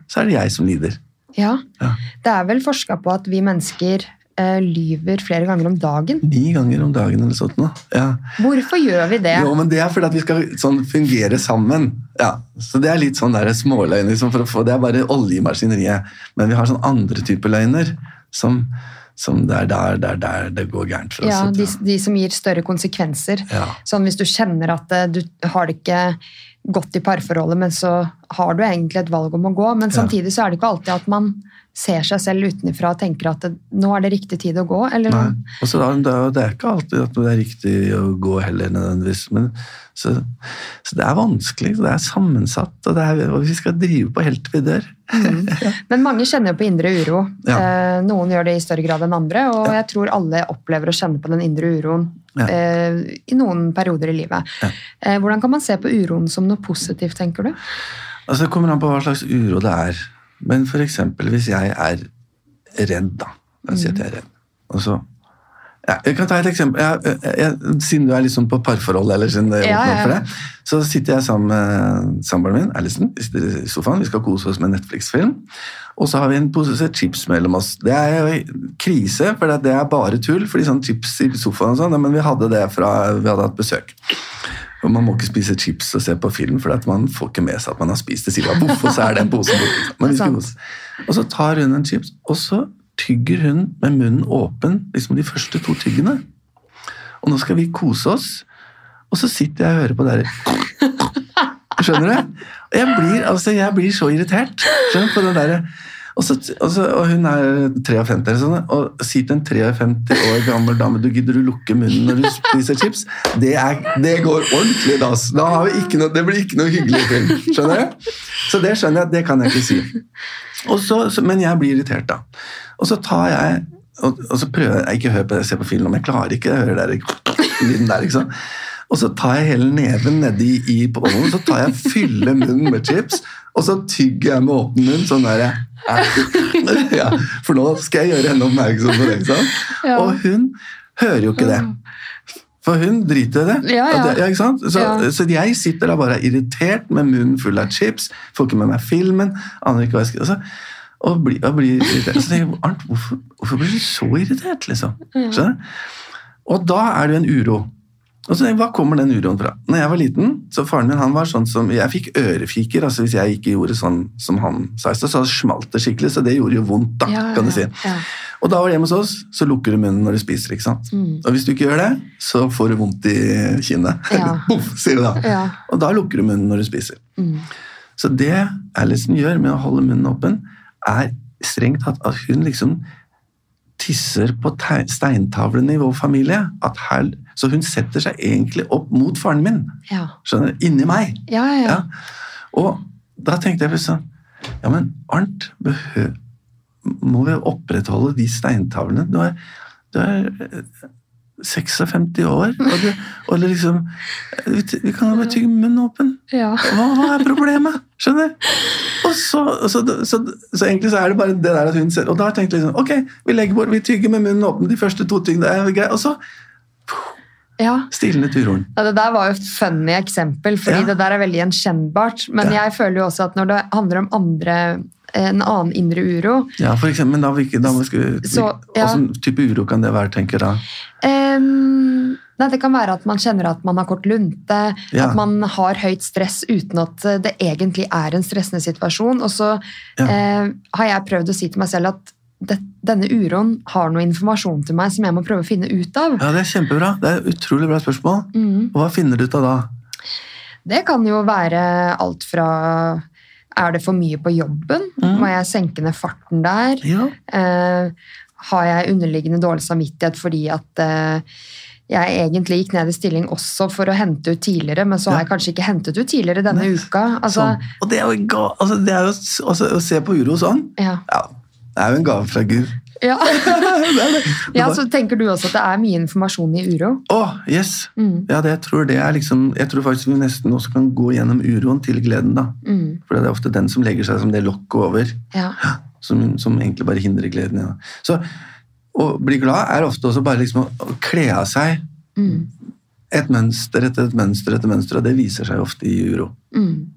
så er det jeg som lider. ja. Ja. Det er vel forska på at vi mennesker eh, lyver flere ganger om dagen. Ni ganger om dagen eller sånt noe. Ja. Hvorfor gjør vi det? Jo, men det er fordi at vi skal sånn fungere sammen. Ja, så det er litt sånn der småløgn. Liksom, for å få, det er bare olje i maskineriet. Men vi har sånn andre typer løgner som, som det er der, der, der det går gærent for oss. Ja, de, de som gir større konsekvenser. Ja. Sånn hvis du kjenner at eh, du har det ikke godt i parforholdet, men så har du egentlig et valg om å gå. Men samtidig så er det ikke alltid at man ser seg selv utenfra og tenker at det, nå er det riktig tid å gå. Eller, Nei. Og så da, det er- det ikke alltid at det er riktig å gå heller, nødvendigvis. Men, så, så det er vanskelig, det er sammensatt, og, det er, og vi skal drive på helt til vi dør. [LAUGHS] Men mange kjenner jo på indre uro. Ja. Eh, noen gjør det i større grad enn andre, og jeg tror alle opplever å kjenne på den indre uroen Ja. eh, i noen perioder i livet. Ja. Eh, hvordan kan man se på uroen som noe positivt, tenker du? Altså, det kommer an på hva slags uro det er. Men eksempel hvis jeg er redd, da. La oss si at jeg er redd. Og så ja, Jeg kan ta et eksempel. Jeg, jeg, jeg, siden du er liksom på parforhold, eller siden det Ja, ja, det, så sitter jeg sammen med samboeren min, Alison. Vi sitter i sofaen, vi skal kose oss med en Netflix-film. Og så har vi en pose chips mellom oss. Det er jo krise, for det er bare tull. fordi sånn chips i sofaen og sånn, men vi hadde det fra vi hadde hatt besøk. Og Man må ikke spise chips og se på film, for at man får ikke med seg at man har spist det. Sier Boff, og så er [LAUGHS] det en pose borte. Og så tar hun en chips, og så tygger hun med munnen åpen liksom de første to tyggene. Og nå skal vi kose oss, og så sitter jeg og hører på det her. [LAUGHS] Skjønner du? Jeg blir, altså, jeg blir så irritert skjønner, du, på det derre og, så, og, så, og hun er 53, eller sånn, og sier til en 53 år gammel dame du gidder du lukke munnen når du spiser chips. Det, er, det går ordentlig dass. Da noe, det blir ikke noe hyggelig film. Skjønner du? Så det skjønner jeg det kan jeg ikke si. Så, men jeg blir irritert, da. Og så tar jeg og, og så prøver jeg ikke å høre på det, se på film, men jeg klarer ikke å høre den der lyden der. ikke sant? Og så tar jeg hele neven nedi i bollen, så tar jeg fyller munnen med chips, og så tygger jeg med åpen munn sånn der ja, For nå skal jeg gjøre henne oppmerksom på det. ikke sant? Ja. Og hun hører jo ikke det. For hun driter i det. Ja, ja. Det-? Så, så jeg sitter da bare irritert med munnen full av chips, får ikke med meg filmen, aner ikke hva jeg skal altså, og blir, og blir irritert. Så tenker jeg, Arnt, hvorfor, hvorfor blir du så irritert, liksom? Skjønner? Og da er det jo en uro. Og så Hva kommer den uroen fra? Når jeg var liten, så faren min han var sånn som Jeg fikk ørefiker altså hvis jeg ikke gjorde sånn som han sa i stad. Så smalt det skikkelig, så det gjorde jo vondt, da, Ja, kan du si. ja, ja. Og da var det hjemme hos oss, så lukker du munnen når du spiser. ikke sant? Og hvis du ikke gjør det, så får du vondt i kinnet. Mm. [LAUGHS] Sier du da. Ja. Og da lukker du munnen når du spiser. Mm. Så det Alison gjør med å holde munnen åpen, er strengt tatt at hun liksom tisser på steintavlene i vår familie. At her, så hun setter seg egentlig opp mot faren min. Ja. Skjønner du? Inni meg. Ja, ja, ja. Og da tenkte jeg plutselig sånn Ja, men Arnt, behøver, må vi opprettholde de steintavlene? Du er, du er 56 år, og, det, og det liksom Vi, kan jo bare tygge munnen åpen. ja. Hva, hva er problemet? Skjønner? Og så, så, så, så, egentlig så er det bare det der at hun ser Og da tenkte jeg liksom, ok, vi legger bort, vi tygger med munnen åpen de første to greit, og så ja. stilnet uroen. Ja, det der var jo et funny eksempel, fordi Ja. det der er veldig gjenkjennbart. Men jeg føler jo også at når det handler om andre, en annen indre uro Ja, for eksempel, men da, hvilke- da må vi, Så, ja. Hvilken type uro kan det være, tenker da? Um, nei, Det kan være at man kjenner at man har kort lunte, Ja. at man har høyt stress uten at det egentlig er en stressende situasjon. Og så Ja. uh, har jeg prøvd å si til meg selv at det, denne uroen har noe informasjon til meg som jeg må prøve å finne ut av. Ja, det er kjempebra. Det er et utrolig bra spørsmål. Mm. Og hva finner du ut av da? Det kan jo være alt fra Er det for mye på jobben? Mm. Må jeg senke ned farten der? Ja, Eh, har jeg underliggende dårlig samvittighet fordi at eh, jeg egentlig gikk ned i stilling også for å hente ut tidligere, men så har jeg kanskje ikke hentet ut tidligere denne Nei, uka. Altså, sånn. Og det er jo, altså, det er jo altså, å se på uro sånn. ja. Ja, Det er jo en gave fra Gud. Ja. [LAUGHS] [LAUGHS] Ja, Så tenker du også at det er mye informasjon i uro? Å, yes! Mm. Ja, det, jeg, tror det er liksom, jeg tror faktisk vi nesten også kan gå gjennom uroen til gleden. da. Mm. For det er ofte den som legger seg som det lokket over, Ja. [GASPS] som, som egentlig bare hindrer gleden. Ja. Så å bli glad er ofte også bare liksom å, å kle av seg Mm. et mønster etter et mønster etter mønster, og det viser seg ofte i uro. Mm.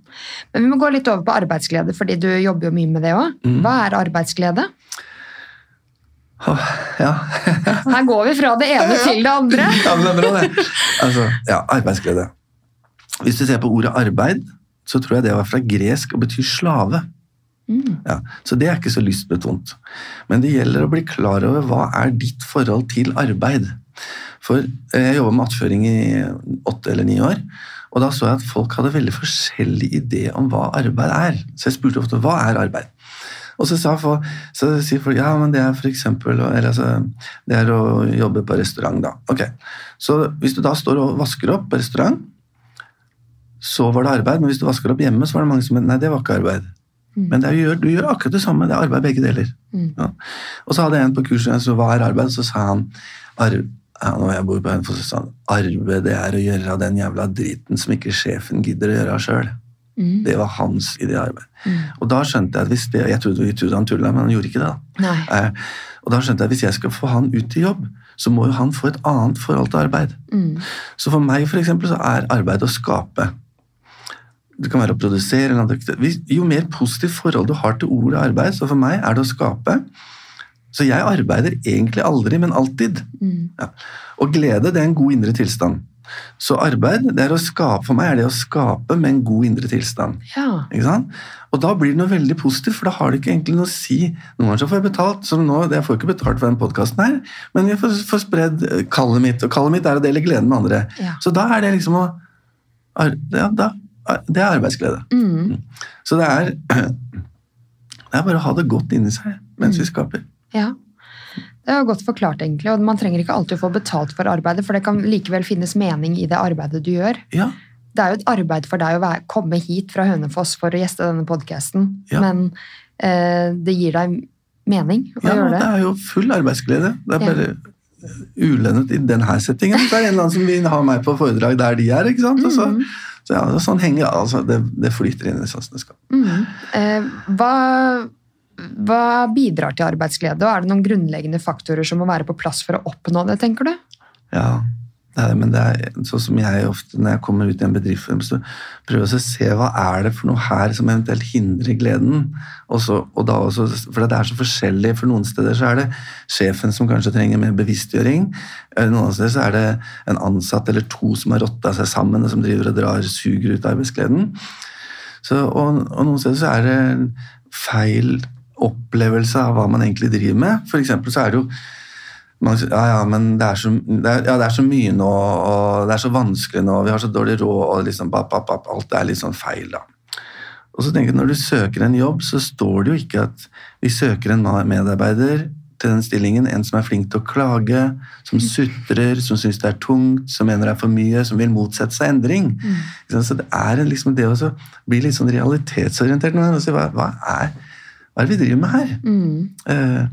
Men vi må gå litt over på arbeidsglede, fordi du jobber jo mye med det òg. Mm. Hva er arbeidsglede? Åh, Ja. [LAUGHS] Her går vi fra det ene til det andre. ja, men det er bra, det. Altså, ja, arbeidsglede. Hvis du ser på ordet arbeid, så tror jeg det var fra gresk og betyr slave. Mm. Ja, så det er ikke så lystbetont. Men det gjelder å bli klar over hva er ditt forhold til arbeid. For eh, jeg jobba med attføring i åtte eller ni år, og da så jeg at folk hadde veldig forskjellig idé om hva arbeid er. Så jeg spurte ofte hva er arbeid. Og så, sa folk, så sier folk ja, men det er for eksempel eller altså, det er å jobbe på restaurant. da. Ok, Så hvis du da står og vasker opp på restaurant, så var det arbeid. Men hvis du vasker opp hjemme, så var det mange som nei, det var ikke arbeid. Men det er, du, gjør, du gjør akkurat det samme. Det er arbeid begge deler. Mm. Ja. Og så hadde jeg en på kurset, som var hva er arbeid? Så sa han ja, når jeg bor på Hønefoss, så sa han arbeid det er å gjøre den jævla driten som ikke sjefen gidder å gjøre sjøl. Mm. Det var hans idé arbeid. Mm. Og da skjønte jeg at hvis det, jeg trodde, jeg trodde han tulla, men han gjorde ikke det. da. Eh, og da skjønte jeg at hvis jeg skal få han ut i jobb, så må jo han få et annet forhold til arbeid. Mm. Så for meg for eksempel, så er arbeid å skape. Det kan være å produsere. Jo mer positivt forhold du har til ordet arbeid, så for meg er det å skape. Så jeg arbeider egentlig aldri, men alltid. Mm. Ja. Og glede det er en god indre tilstand. Så arbeid det er å skape, for meg er det å skape med en god indre tilstand. Ja. Ikke sant? Og da blir det noe veldig positivt, for da har det ikke egentlig noe å si. Noen ganger så får jeg betalt, som nå, jeg får ikke betalt for den podkasten her, men jeg får, får spredd eh, kallet mitt, og kallet mitt er å dele gleden med andre. Ja. Så da er det liksom å ja, da, Det er arbeidsglede. Mm. Så det er, [CLEARS THROAT] det er bare å ha det godt inni seg mens vi skaper. ja. Det er godt forklart, egentlig. Og man trenger ikke alltid å få betalt for arbeidet, for det kan likevel finnes mening i det arbeidet du gjør. Ja, Det er jo et arbeid for deg å være, komme hit fra Hønefoss for å gjeste denne podkasten, Ja. men eh, det gir deg mening å ja gjøre det Ja, det. er jo full arbeidsglede. Det er bare ulønnet i denne settingen. Så er det en eller annen som vil ha meg på foredrag der de er. ikke sant? Og så, Mhm. så ja, sånn henger altså, det, det flyter inn i sansene. det. Mhm. Eh, hva, hva bidrar til arbeidsglede, og er det noen grunnleggende faktorer som må være på plass for å oppnå det, tenker du? Ja, det er, men det er sånn som jeg ofte når jeg kommer ut i en bedrift, så prøver jeg å se hva er det for noe her som eventuelt hindrer gleden. Også, og også, for det er så forskjellig. For noen steder så er det sjefen som kanskje trenger mer bevisstgjøring. Eh, Noen steder så er det en ansatt eller to som har rotta seg sammen og som driver og drar suger ut arbeidsgleden. Så, og, og noen steder så er det feil opplevelse av hva man egentlig driver med. For så er det jo man, ja, ja, men det er, så, det, er, ja, det er så mye nå, og det er så vanskelig nå, vi har så dårlig råd, og liksom, bap, bap, bap, alt er litt sånn feil. da. Og så tenker jeg, Når du søker en jobb, så står det jo ikke at vi søker en medarbeider til den stillingen, en som er flink til å klage, som sutrer, som syns det er tungt, som mener det er for mye, som vil motsette seg endring. Mm. Så det er liksom det å bli litt sånn realitetsorientert. Hva, hva, er, hva er det vi driver med her? Mm. Eh,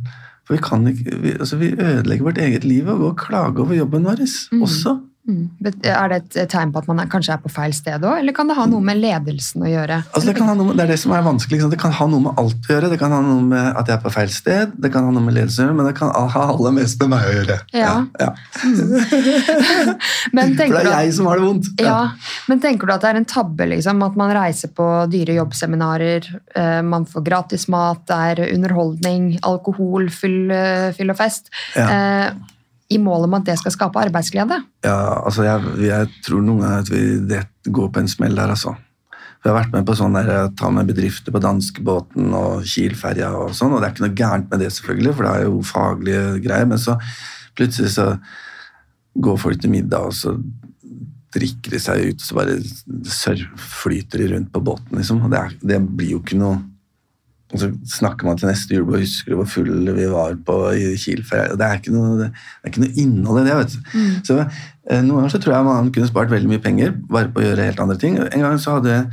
for vi kan ikke, vi, altså vi ødelegger vårt eget liv og går og klager over jobben vår Mm. også. Mm. Bet- Er det et tegn på at man er, kanskje er på feil sted òg, eller kan det ha noe med ledelsen å gjøre? Altså det, kan ha noe, med- det er det som er vanskelig. Liksom. Det kan ha noe med alt å gjøre. Det kan ha noe med at jeg er på feil sted, det kan ha noe med ledelsen å gjøre, men det kan ha aller mest med meg å gjøre. Ja. ja. [LAUGHS] Men For det er jeg som har det vondt. Ja, men tenker du at det er en tabbe liksom, at man reiser på dyre jobbseminarer, eh, man får gratis mat, det er underholdning, alkohol, fyll, eh, fyll og fest, Ja. eh, i mål om at det skal skape arbeidsglede? Ja, altså jeg, jeg tror noen ganger at vi det går på en smell der, altså. Vi har vært med på sånn der, jeg tar med bedrifter på danskebåten og Kiel-ferja og sånn, og det er ikke noe gærent med det, selvfølgelig, for det er jo faglige greier, men så plutselig så går folk til middag, og så drikker de seg ut, og så bare surflyter de rundt på båten, liksom. Og det, er, det blir jo ikke noe Og så snakker man til neste julebord og husker hvor full vi var på i Kiel. For Det, er ikke noe- det er ikke noe innhold i det. vet du. Så eh, Noen ganger så tror jeg man kunne spart veldig mye penger bare på å gjøre helt andre ting. En gang så hadde jeg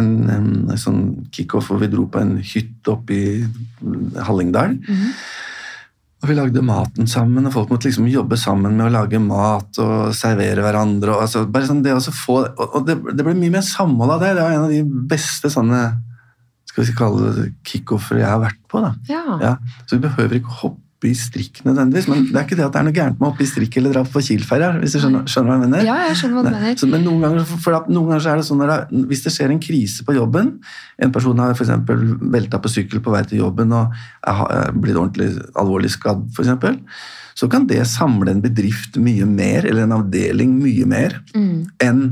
en, en, sånn kickoff hvor vi dro på en hytte oppe i Hallingdal. Og vi lagde maten sammen, og folk måtte liksom jobbe sammen med å lage mat og servere hverandre. Og, altså, bare sånn det å få, og, og det, det ble mye mer samhold av det. Det var en av de beste sånne skal vi kalle det kickoffer jeg har vært på. da. Ja. Ja, så vi behøver ikke hoppe i strikk nødvendigvis, men det er ikke det at det er noe gærent med å hoppe i strikk eller dra på Kiel-ferie, hvis du skjønner, skjønner hva jeg mener? Ja, jeg skjønner hva du mener. Så, men noen ganger, for noen ganger er det sånn at det, hvis det skjer en krise på jobben, en person har eksempel velta på sykkel på vei til jobben og er, blitt ordentlig alvorlig skadd, for eksempel, så kan det samle en bedrift mye mer, eller en avdeling mye mer, Mm. enn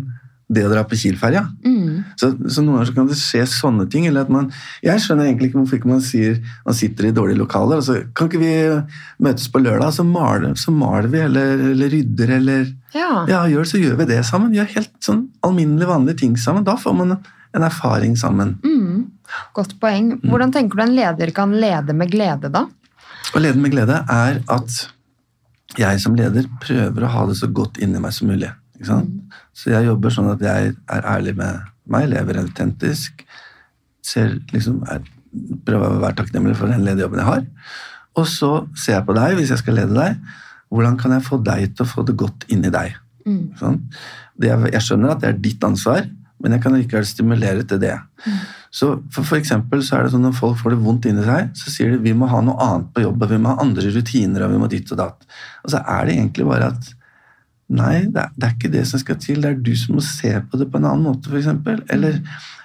det å dra på Kiel-ferja. Mm. Så, så noen ganger så kan det skje sånne ting. eller at man, Jeg skjønner egentlig ikke hvorfor man sier man sitter i dårlige lokaler. og så Kan ikke vi møtes på lørdag, så maler, så maler vi eller, eller rydder eller Ja. Ja, gjør, så gjør vi det sammen. Gjør helt sånn alminnelig vanlige ting sammen. Da får man en erfaring sammen. Mm. Godt poeng. Hvordan tenker du en leder kan lede med glede, da? Å lede med glede er at jeg som leder prøver å ha det så godt inni meg som mulig. Sant? Så jeg jobber sånn at jeg er ærlig med meg, lever autentisk, ser liksom, er, prøver å være takknemlig for den ledige jobben jeg har. Og så ser jeg på deg, hvis jeg skal lede deg, hvordan kan jeg få deg til å få det godt inni deg? Mm. Sånn. Det jeg skjønner at det er ditt ansvar, men jeg kan likevel stimulere til det. Så for, for eksempel så er det sånn Når folk får det vondt inni seg, så sier de vi må ha noe annet på jobb, vi må ha andre rutiner, og vi må ditt og datt. Og så er det egentlig bare at Nei, det er, det er ikke det som skal til. Det er du som må se på det på en annen måte, f.eks. Eller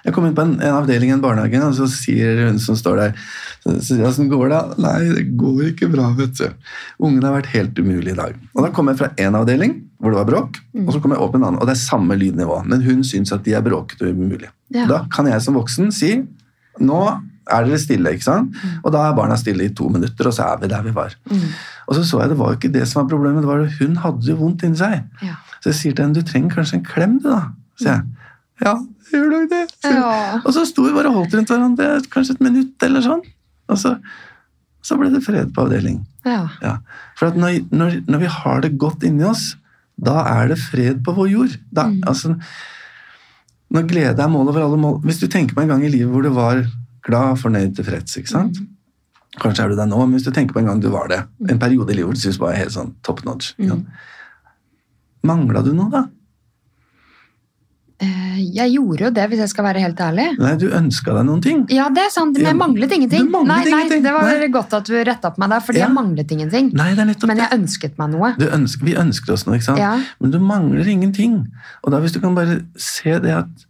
jeg kom inn på en, en avdeling i en barnehage, og så sier hun som står der så, så, sier jeg, Åssen går det? Nei, det går ikke bra, vet du. Ungene har vært helt umulige i dag. Og da kom jeg fra en avdeling hvor det var bråk, og så kom jeg opp en annen, og det er samme lydnivå. Men hun syns at de er bråkete og umulige. Ja. Da kan jeg som voksen si nå er dere stille, ikke sant? Og da er barna stille i to minutter, og så er vi der vi var. Mm. Og så så jeg det var jo ikke det som var problemet, det var at hun hadde jo vondt inni seg. Ja. Så jeg sier til henne du trenger kanskje en klem, du, da. sier jeg. Ja, gjør du det? Så. Ja. Og så sto vi bare og holdt rundt hverandre kanskje et minutt eller sånn. Og så, så ble det fred på avdeling. Ja. Ja. For at når, når, når vi har det godt inni oss, da er det fred på vår jord. Da, altså, når glede er målet over alle mål Hvis du tenker på en gang i livet hvor det var glad, fornøyd, tilfreds, ikke sant? Kanskje er du der nå, men hvis du tenker på en gang du var det, en periode i livet hvor du syntes var helt sånn top notch ikke? Mangla du noe, da? Eh, Jeg gjorde jo det, hvis jeg skal være helt ærlig. Nei, du ønska deg noen ting. Ja, det er sant, men jeg manglet ingenting. du manglet nei, nei, ingenting. Det var Nei. godt at du retta på meg der, fordi Ja. jeg manglet ingenting. Nei, det er nettopp Men det. jeg ønsket meg noe. Du ønsker, vi ønsker oss noe, ikke sant? Ja. men du mangler ingenting. Og da hvis du kan bare se det at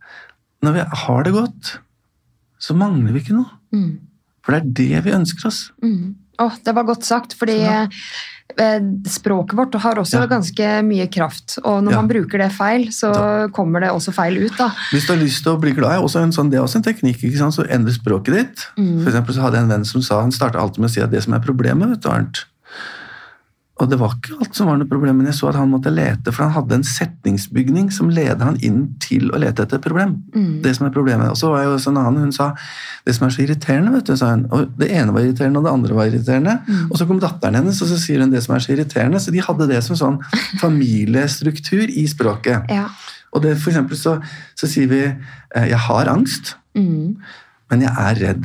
når vi har det godt, så mangler vi ikke noe. Mm. For det er det vi ønsker oss. Mm. Oh, det var godt sagt, fordi Ja. eh, språket vårt har også Ja. ganske mye kraft. Og når Ja. man bruker det feil, så kommer det også feil ut. da. Hvis du har lyst til å bli glad, er også en sånn, det er også en teknikk. ikke sant? Så endre språket ditt. Mm. For så hadde jeg en venn som sa, han starta alltid med å si at det som er problemet, vet du, Arnt Og det var ikke alt som var noe problem, men jeg så at han måtte lete, for han hadde en setningsbygning som ledet han inn til å lete etter et problem. Mm. Det som er problemet. Og så var jeg også en annen, hun sa det som er så irriterende, vet du, sa hun. Og det ene var irriterende, og det andre var irriterende. Mm. Og så kom datteren hennes, og så sier hun det som er så irriterende. Så de hadde det som sånn [LAUGHS] familiestruktur i språket. Ja. Og det, for eksempel så, så sier vi eh, 'jeg har angst', Mm. men jeg er redd.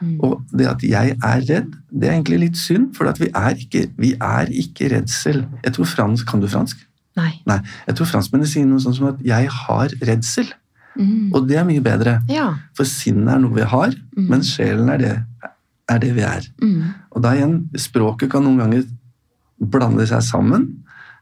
Mm. Og det at jeg er redd, det er egentlig litt synd, for at vi er ikke, vi er ikke redsel. Jeg tror fransk, Kan du fransk? Nei. Nei. Jeg tror franskmennene sier noe sånt som at 'jeg har redsel'. Mm. Og det er mye bedre. Ja. For sinnet er noe vi har, Mm. men sjelen er det, er det vi er. Mm. Og da igjen, språket kan noen ganger blande seg sammen,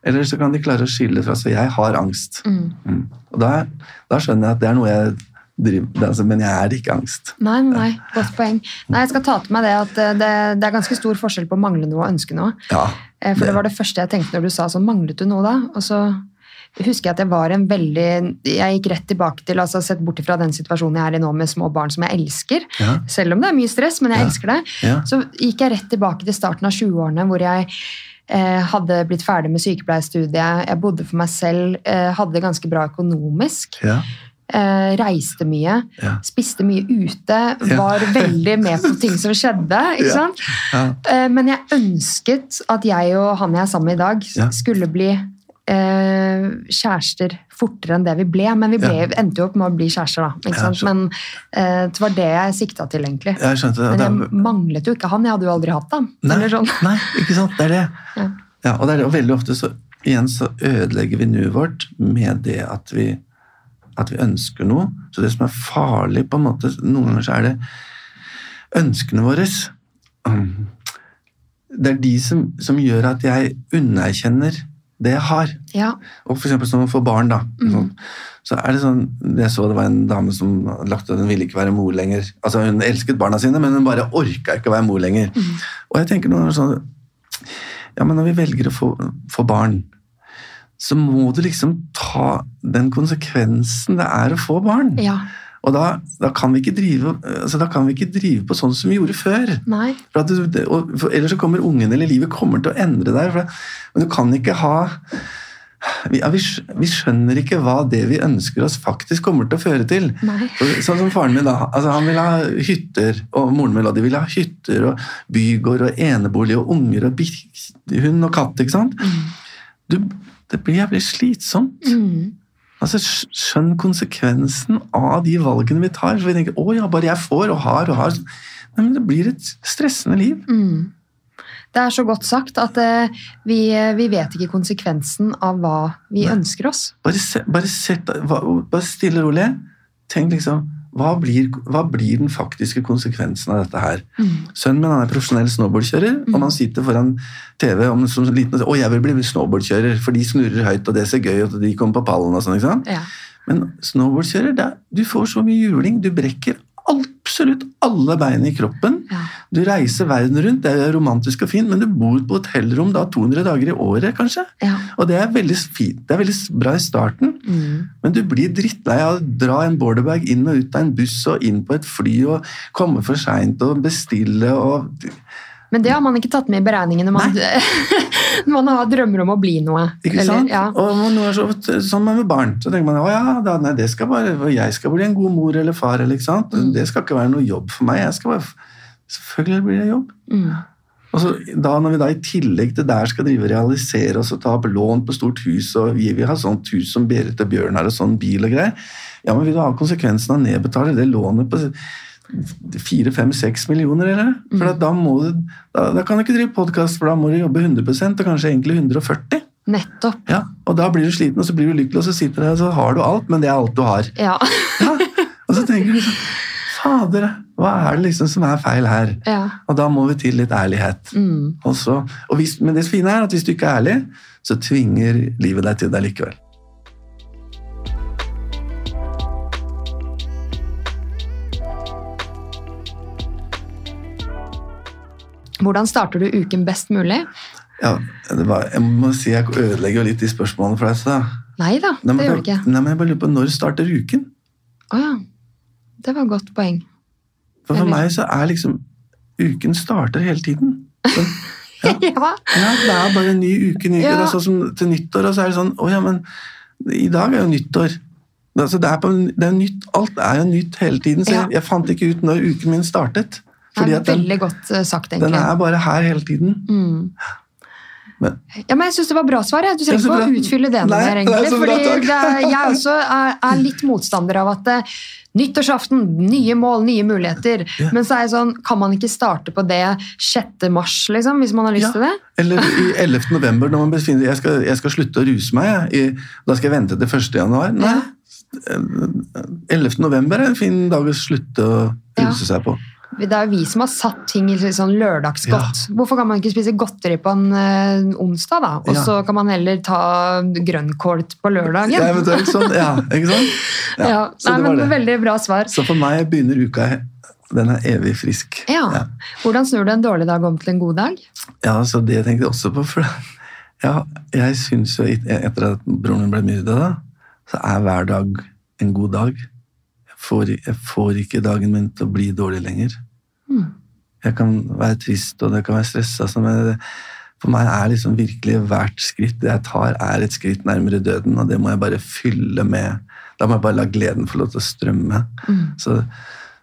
eller så kan de klare å skille fra seg 'jeg har angst'. Mm. Og da, da skjønner jeg at det er noe jeg driver er altså, Men jeg er ikke angst. Nei, nei, godt poeng. Nei, Jeg skal ta til meg det at eh, det, det er ganske stor forskjell på å mangle noe og ønske noe. Ja, Eh, For det var det første jeg tenkte når du sa sånn, manglet du noe da? Og så husker jeg at jeg var en veldig Jeg gikk rett tilbake til, altså sett bort fra den situasjonen jeg er i nå med små barn som jeg elsker. ja, Selv om det er mye stress, men jeg Ja. elsker det. ja. Så gikk jeg rett tilbake til starten av 20-årene, hvor jeg eh, hadde blitt ferdig med sykepleierstudiet. Jeg bodde for meg selv, eh, hadde det ganske bra økonomisk. Ja. eh, reiste mye, Ja. spiste mye ute, var veldig med på [LAUGHS] ting som skjedde. ikke Ja. sant? Ja. Eh, men jeg ønsket at jeg og han jeg er sammen med i dag, Ja. skulle bli eh, kjærester fortere enn det vi ble. Men vi ble, Ja. endte jo opp med å bli kjærester, da. Ikke sant? Men eh, det var det jeg sikta til, egentlig. Jeg skjønte. Men jeg er- manglet jo ikke han. Jeg hadde jo aldri hatt ham. Nei, sånn. nei, ikke sant? Det er det. Ja. Ja, og, det er det. og veldig ofte så, igjen så ødelegger vi nuet vårt med det at vi, at vi ønsker noe. Så det som er farlig, på en måte, noen ganger så er det ønskene våre. um, Det er de som, som gjør at jeg underkjenner det jeg har. Ja. Og for eksempel som å få barn, da. Mm. så er det sånn Jeg så det var en dame som lagt ut hun ville ikke være mor lenger. Altså Hun elsket barna sine, men hun bare orka ikke å være mor lenger. Og jeg tenker noen ganger sånn Ja, men når vi velger å få, få barn, så må du liksom ta den konsekvensen det er å få barn. ja. Og da, da, kan vi ikke drive, altså da kan vi ikke drive på sånn som vi gjorde før. For du, og, for ellers så kommer ungen eller livet kommer til å endre deg. Men du kan ikke ha vi, ja, vi, vi skjønner ikke hva det vi ønsker oss, faktisk kommer til å føre til. For, sånn som faren min da, altså Han vil ha hytter, og moren min de vil ha hytter og bygård og enebolig og unger og hund og katt. ikke sant? Du, det blir jævlig slitsomt. Mm. Altså, Skjønn konsekvensen av de valgene vi tar. For vi tenker å ja, bare jeg får og har og har. Nei, men det blir et stressende liv. Mm. Det er så godt sagt at eh, vi, vi vet ikke konsekvensen av hva vi ønsker oss. Bare, se, bare, sett, bare stille og rolig. Tenk liksom hva blir, hva blir den faktiske konsekvensen av dette her? Mm. Sønnen min han er profesjonell snowboardkjører, og man sitter foran TV om, som liten og sier 'Å, jeg vil bli snowboardkjører', for de snurrer høyt, og det ser gøy ut, og de kommer på pallen og sånn. ikke sant? Ja. Men snowboardkjører, er- du får så mye juling, du brekker absolutt alle beina i kroppen. Ja. Du reiser verden rundt, det er romantisk og fint, men du bor på hotellrom da 200 dager i året, kanskje. Ja. Og det er veldig fint, det er veldig bra i starten, Mm. men du blir drittlei av å dra en borderbag inn og ut av en buss og inn på et fly og komme for seint og bestille og Men det har man ikke tatt med i beregningen når man, [LAUGHS] man har drømmer om å bli noe. Ikke Eller- sant? ja. Og noe er så, sånn med barn, så tenker man å ja, da, nei, det skal bare, jeg skal bli en god mor eller far. Eller, ikke sant? Mm. Det skal ikke være noe jobb for meg. Jeg skal bare, selvfølgelig blir det jobb. Mm. Og så da, Når vi da i tillegg til der skal drive realisere oss og ta opp lån på stort hus, og vi vil ha sånt hus som Berit og Bjørn har, og sånn bil og greier, ja, men vil du ha konsekvensen av å nedbetale det lånet på fire, fem, seks millioner, eller? For da, må du, da, da kan du ikke drive podkast, for da må du jobbe 100% og kanskje egentlig 140 Nettopp. ja, Og da blir du sliten, og så blir du lykkelig, og så sitter du der, og så har du alt, men det er alt du har. Ja. Ja. Og så tenker du sånn Fader, hva er det liksom som er feil her? ja. Og da må vi til litt ærlighet. Mm. Og så, og hvis, men det fine er at hvis du ikke er ærlig, så tvinger livet deg til det likevel. Hvordan starter du uken best mulig? Ja, det var, jeg må si jeg ødelegger jo litt de spørsmålene for deg. Så. Nei da, Nei, det gjør du ikke. Nei, men jeg bare lurer på Når starter uken? Å ja. Det var et godt poeng. For for meg så er liksom Uken starter hele tiden. Så, [LAUGHS] Ja. ja, Det er bare en ny uke. Ny, Ja. det er sånn som til nyttår, og så er det sånn Å ja, men i dag er jo nyttår. Altså, det, er på, det er nytt, alt er jo nytt hele tiden, så Ja. jeg, jeg fant ikke ut når uken min startet. Det er veldig den, veldig godt sagt, egentlig. den er bare her hele tiden. Mm. Men- ja, men jeg syns det var bra svar. Du trenger ikke å utfylle det noe mer. er egentlig. bra, fordi det jeg også er, er litt motstander av at eh, nyttårsaften, nye mål, nye muligheter. Ja. Men så er jeg sånn, kan man ikke starte på det 6. mars, liksom, hvis man har lyst Ja. til det? Eller i 11. november, når man befinner jeg skal, jeg skal slutte å ruse meg. Jeg, i, da skal jeg vente til 1. januar. Nei. 11. november er en fin dag å slutte å Ja. ruse seg på. Det er jo vi som har satt ting i sånn lørdagsgodt. Hvorfor kan man ikke spise godteri på en eh, onsdag, da? Og Ja. så kan man heller ta grønnkål på lørdagen? Ja, eventuelt sånn, ja, ikke sant? [LAUGHS] Ja, Nei, men det. Veldig bra svar. Så for meg begynner uka Den er evig frisk. Ja. Hvordan snur du en dårlig dag om til en god dag? Ja, så det tenkte jeg også på. For ja, jeg syns jo, etter at broren min ble myrda, så er hver dag en god dag. Jeg får, jeg får ikke dagen min til å bli dårlig lenger. Mm. Jeg kan være trist, og det kan være stressa, men for meg er liksom virkelig hvert skritt det jeg tar, er et skritt nærmere døden, og det må jeg bare fylle med Da må jeg bare la gleden få lov til å strømme. Så,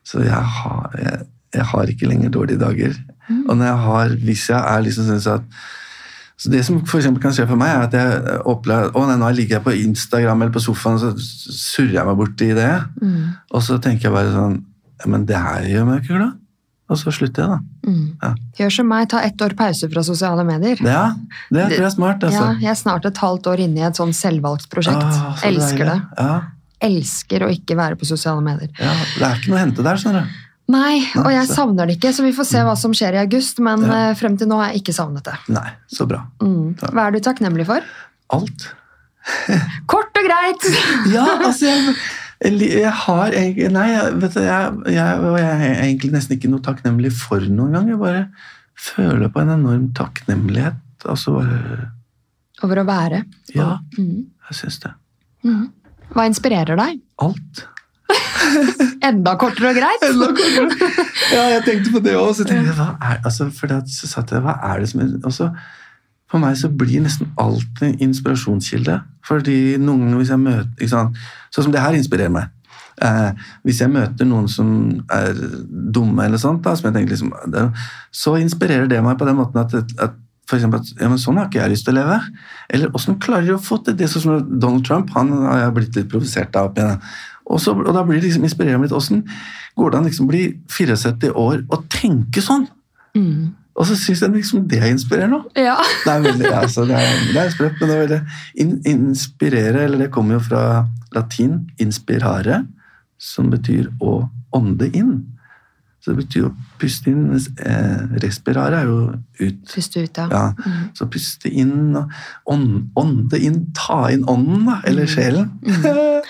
så jeg, har, jeg, jeg har ikke lenger dårlige dager. Og når jeg har, hvis jeg er liksom sånn at så Det som for kan skje for meg, er at jeg opplever å nei, nå ligger jeg på Instagram eller på sofaen og så surrer jeg meg bort i det. Og så tenker jeg bare sånn Men det her gjør meg ikke glad. Og så slutter jeg, da. Ja, Gjør som meg, ta ett år pause fra sosiale medier. ja det tror jeg er smart. altså. Ja, jeg er snart et halvt år inne i et sånn selvvalgt prosjekt. Ah, så Elsker det. Ja, Elsker å ikke være på sosiale medier. ja, Det er ikke noe å hente der, skjønner du. Nei, og jeg savner det ikke, så vi får se hva som skjer i august. Men Ja. eh, frem til nå har jeg ikke savnet det. Nei, så bra. Mm. Hva er du takknemlig for? Alt. Kort og greit! [LAUGHS] Ja, altså jeg, jeg, jeg har egentlig Nei, jeg, vet du, jeg, jeg, jeg er egentlig nesten ikke noe takknemlig for noen gang. Jeg bare føler på en enorm takknemlighet. Altså bare Over å være. Ja, Mm. jeg syns det. Mm. Hva inspirerer deg? Alt. [LAUGHS] Enda kortere og greit? [LAUGHS] ja, jeg tenkte på det òg. Så tenkte jeg, hva er, altså, for så satt jeg, hva er det som er og så, For meg så blir nesten alt en inspirasjonskilde. Fordi noen ganger hvis jeg møter? Sånn som det her inspirerer meg. Eh, hvis jeg møter noen som er dumme, eller sånt, da, som jeg tenker liksom, det, så inspirerer det meg på den måten at, at for eksempel, at ja, men sånn har ikke jeg lyst til å leve. Eller åssen klarer de å få til det? Sånn som Donald Trump, han har jeg blitt litt provosert av. opp. Og, så, og da blir det liksom inspirerende litt. Åssen går det an liksom bli 74 år og tenke sånn? Mm. Og så syns jeg liksom det er inspirerende nå. Ja. Det er veldig, altså, det er, det er sprøtt, men det er veldig in, inspirere, eller det kommer jo fra latin 'inspirare', som betyr å ånde inn. Så det betyr å puste inn, eh, 'respirare' er jo ut. Puste ut, ja. Ja, Så puste inn og ånd, ånde inn, ta inn ånden, da, eller sjelen. [LAUGHS]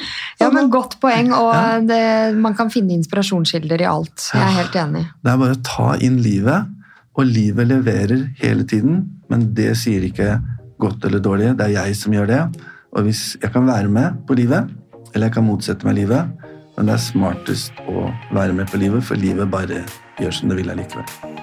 Ja, men Godt poeng, og Ja. det, man kan finne inspirasjonskilder i alt. Jeg er helt enig. Det er bare å ta inn livet, og livet leverer hele tiden, men det sier ikke godt eller dårlig, det er jeg som gjør det. Og hvis jeg kan være med på livet, eller jeg kan motsette meg livet, men det er smartest å være med på livet, for livet bare gjør som det vil allikevel.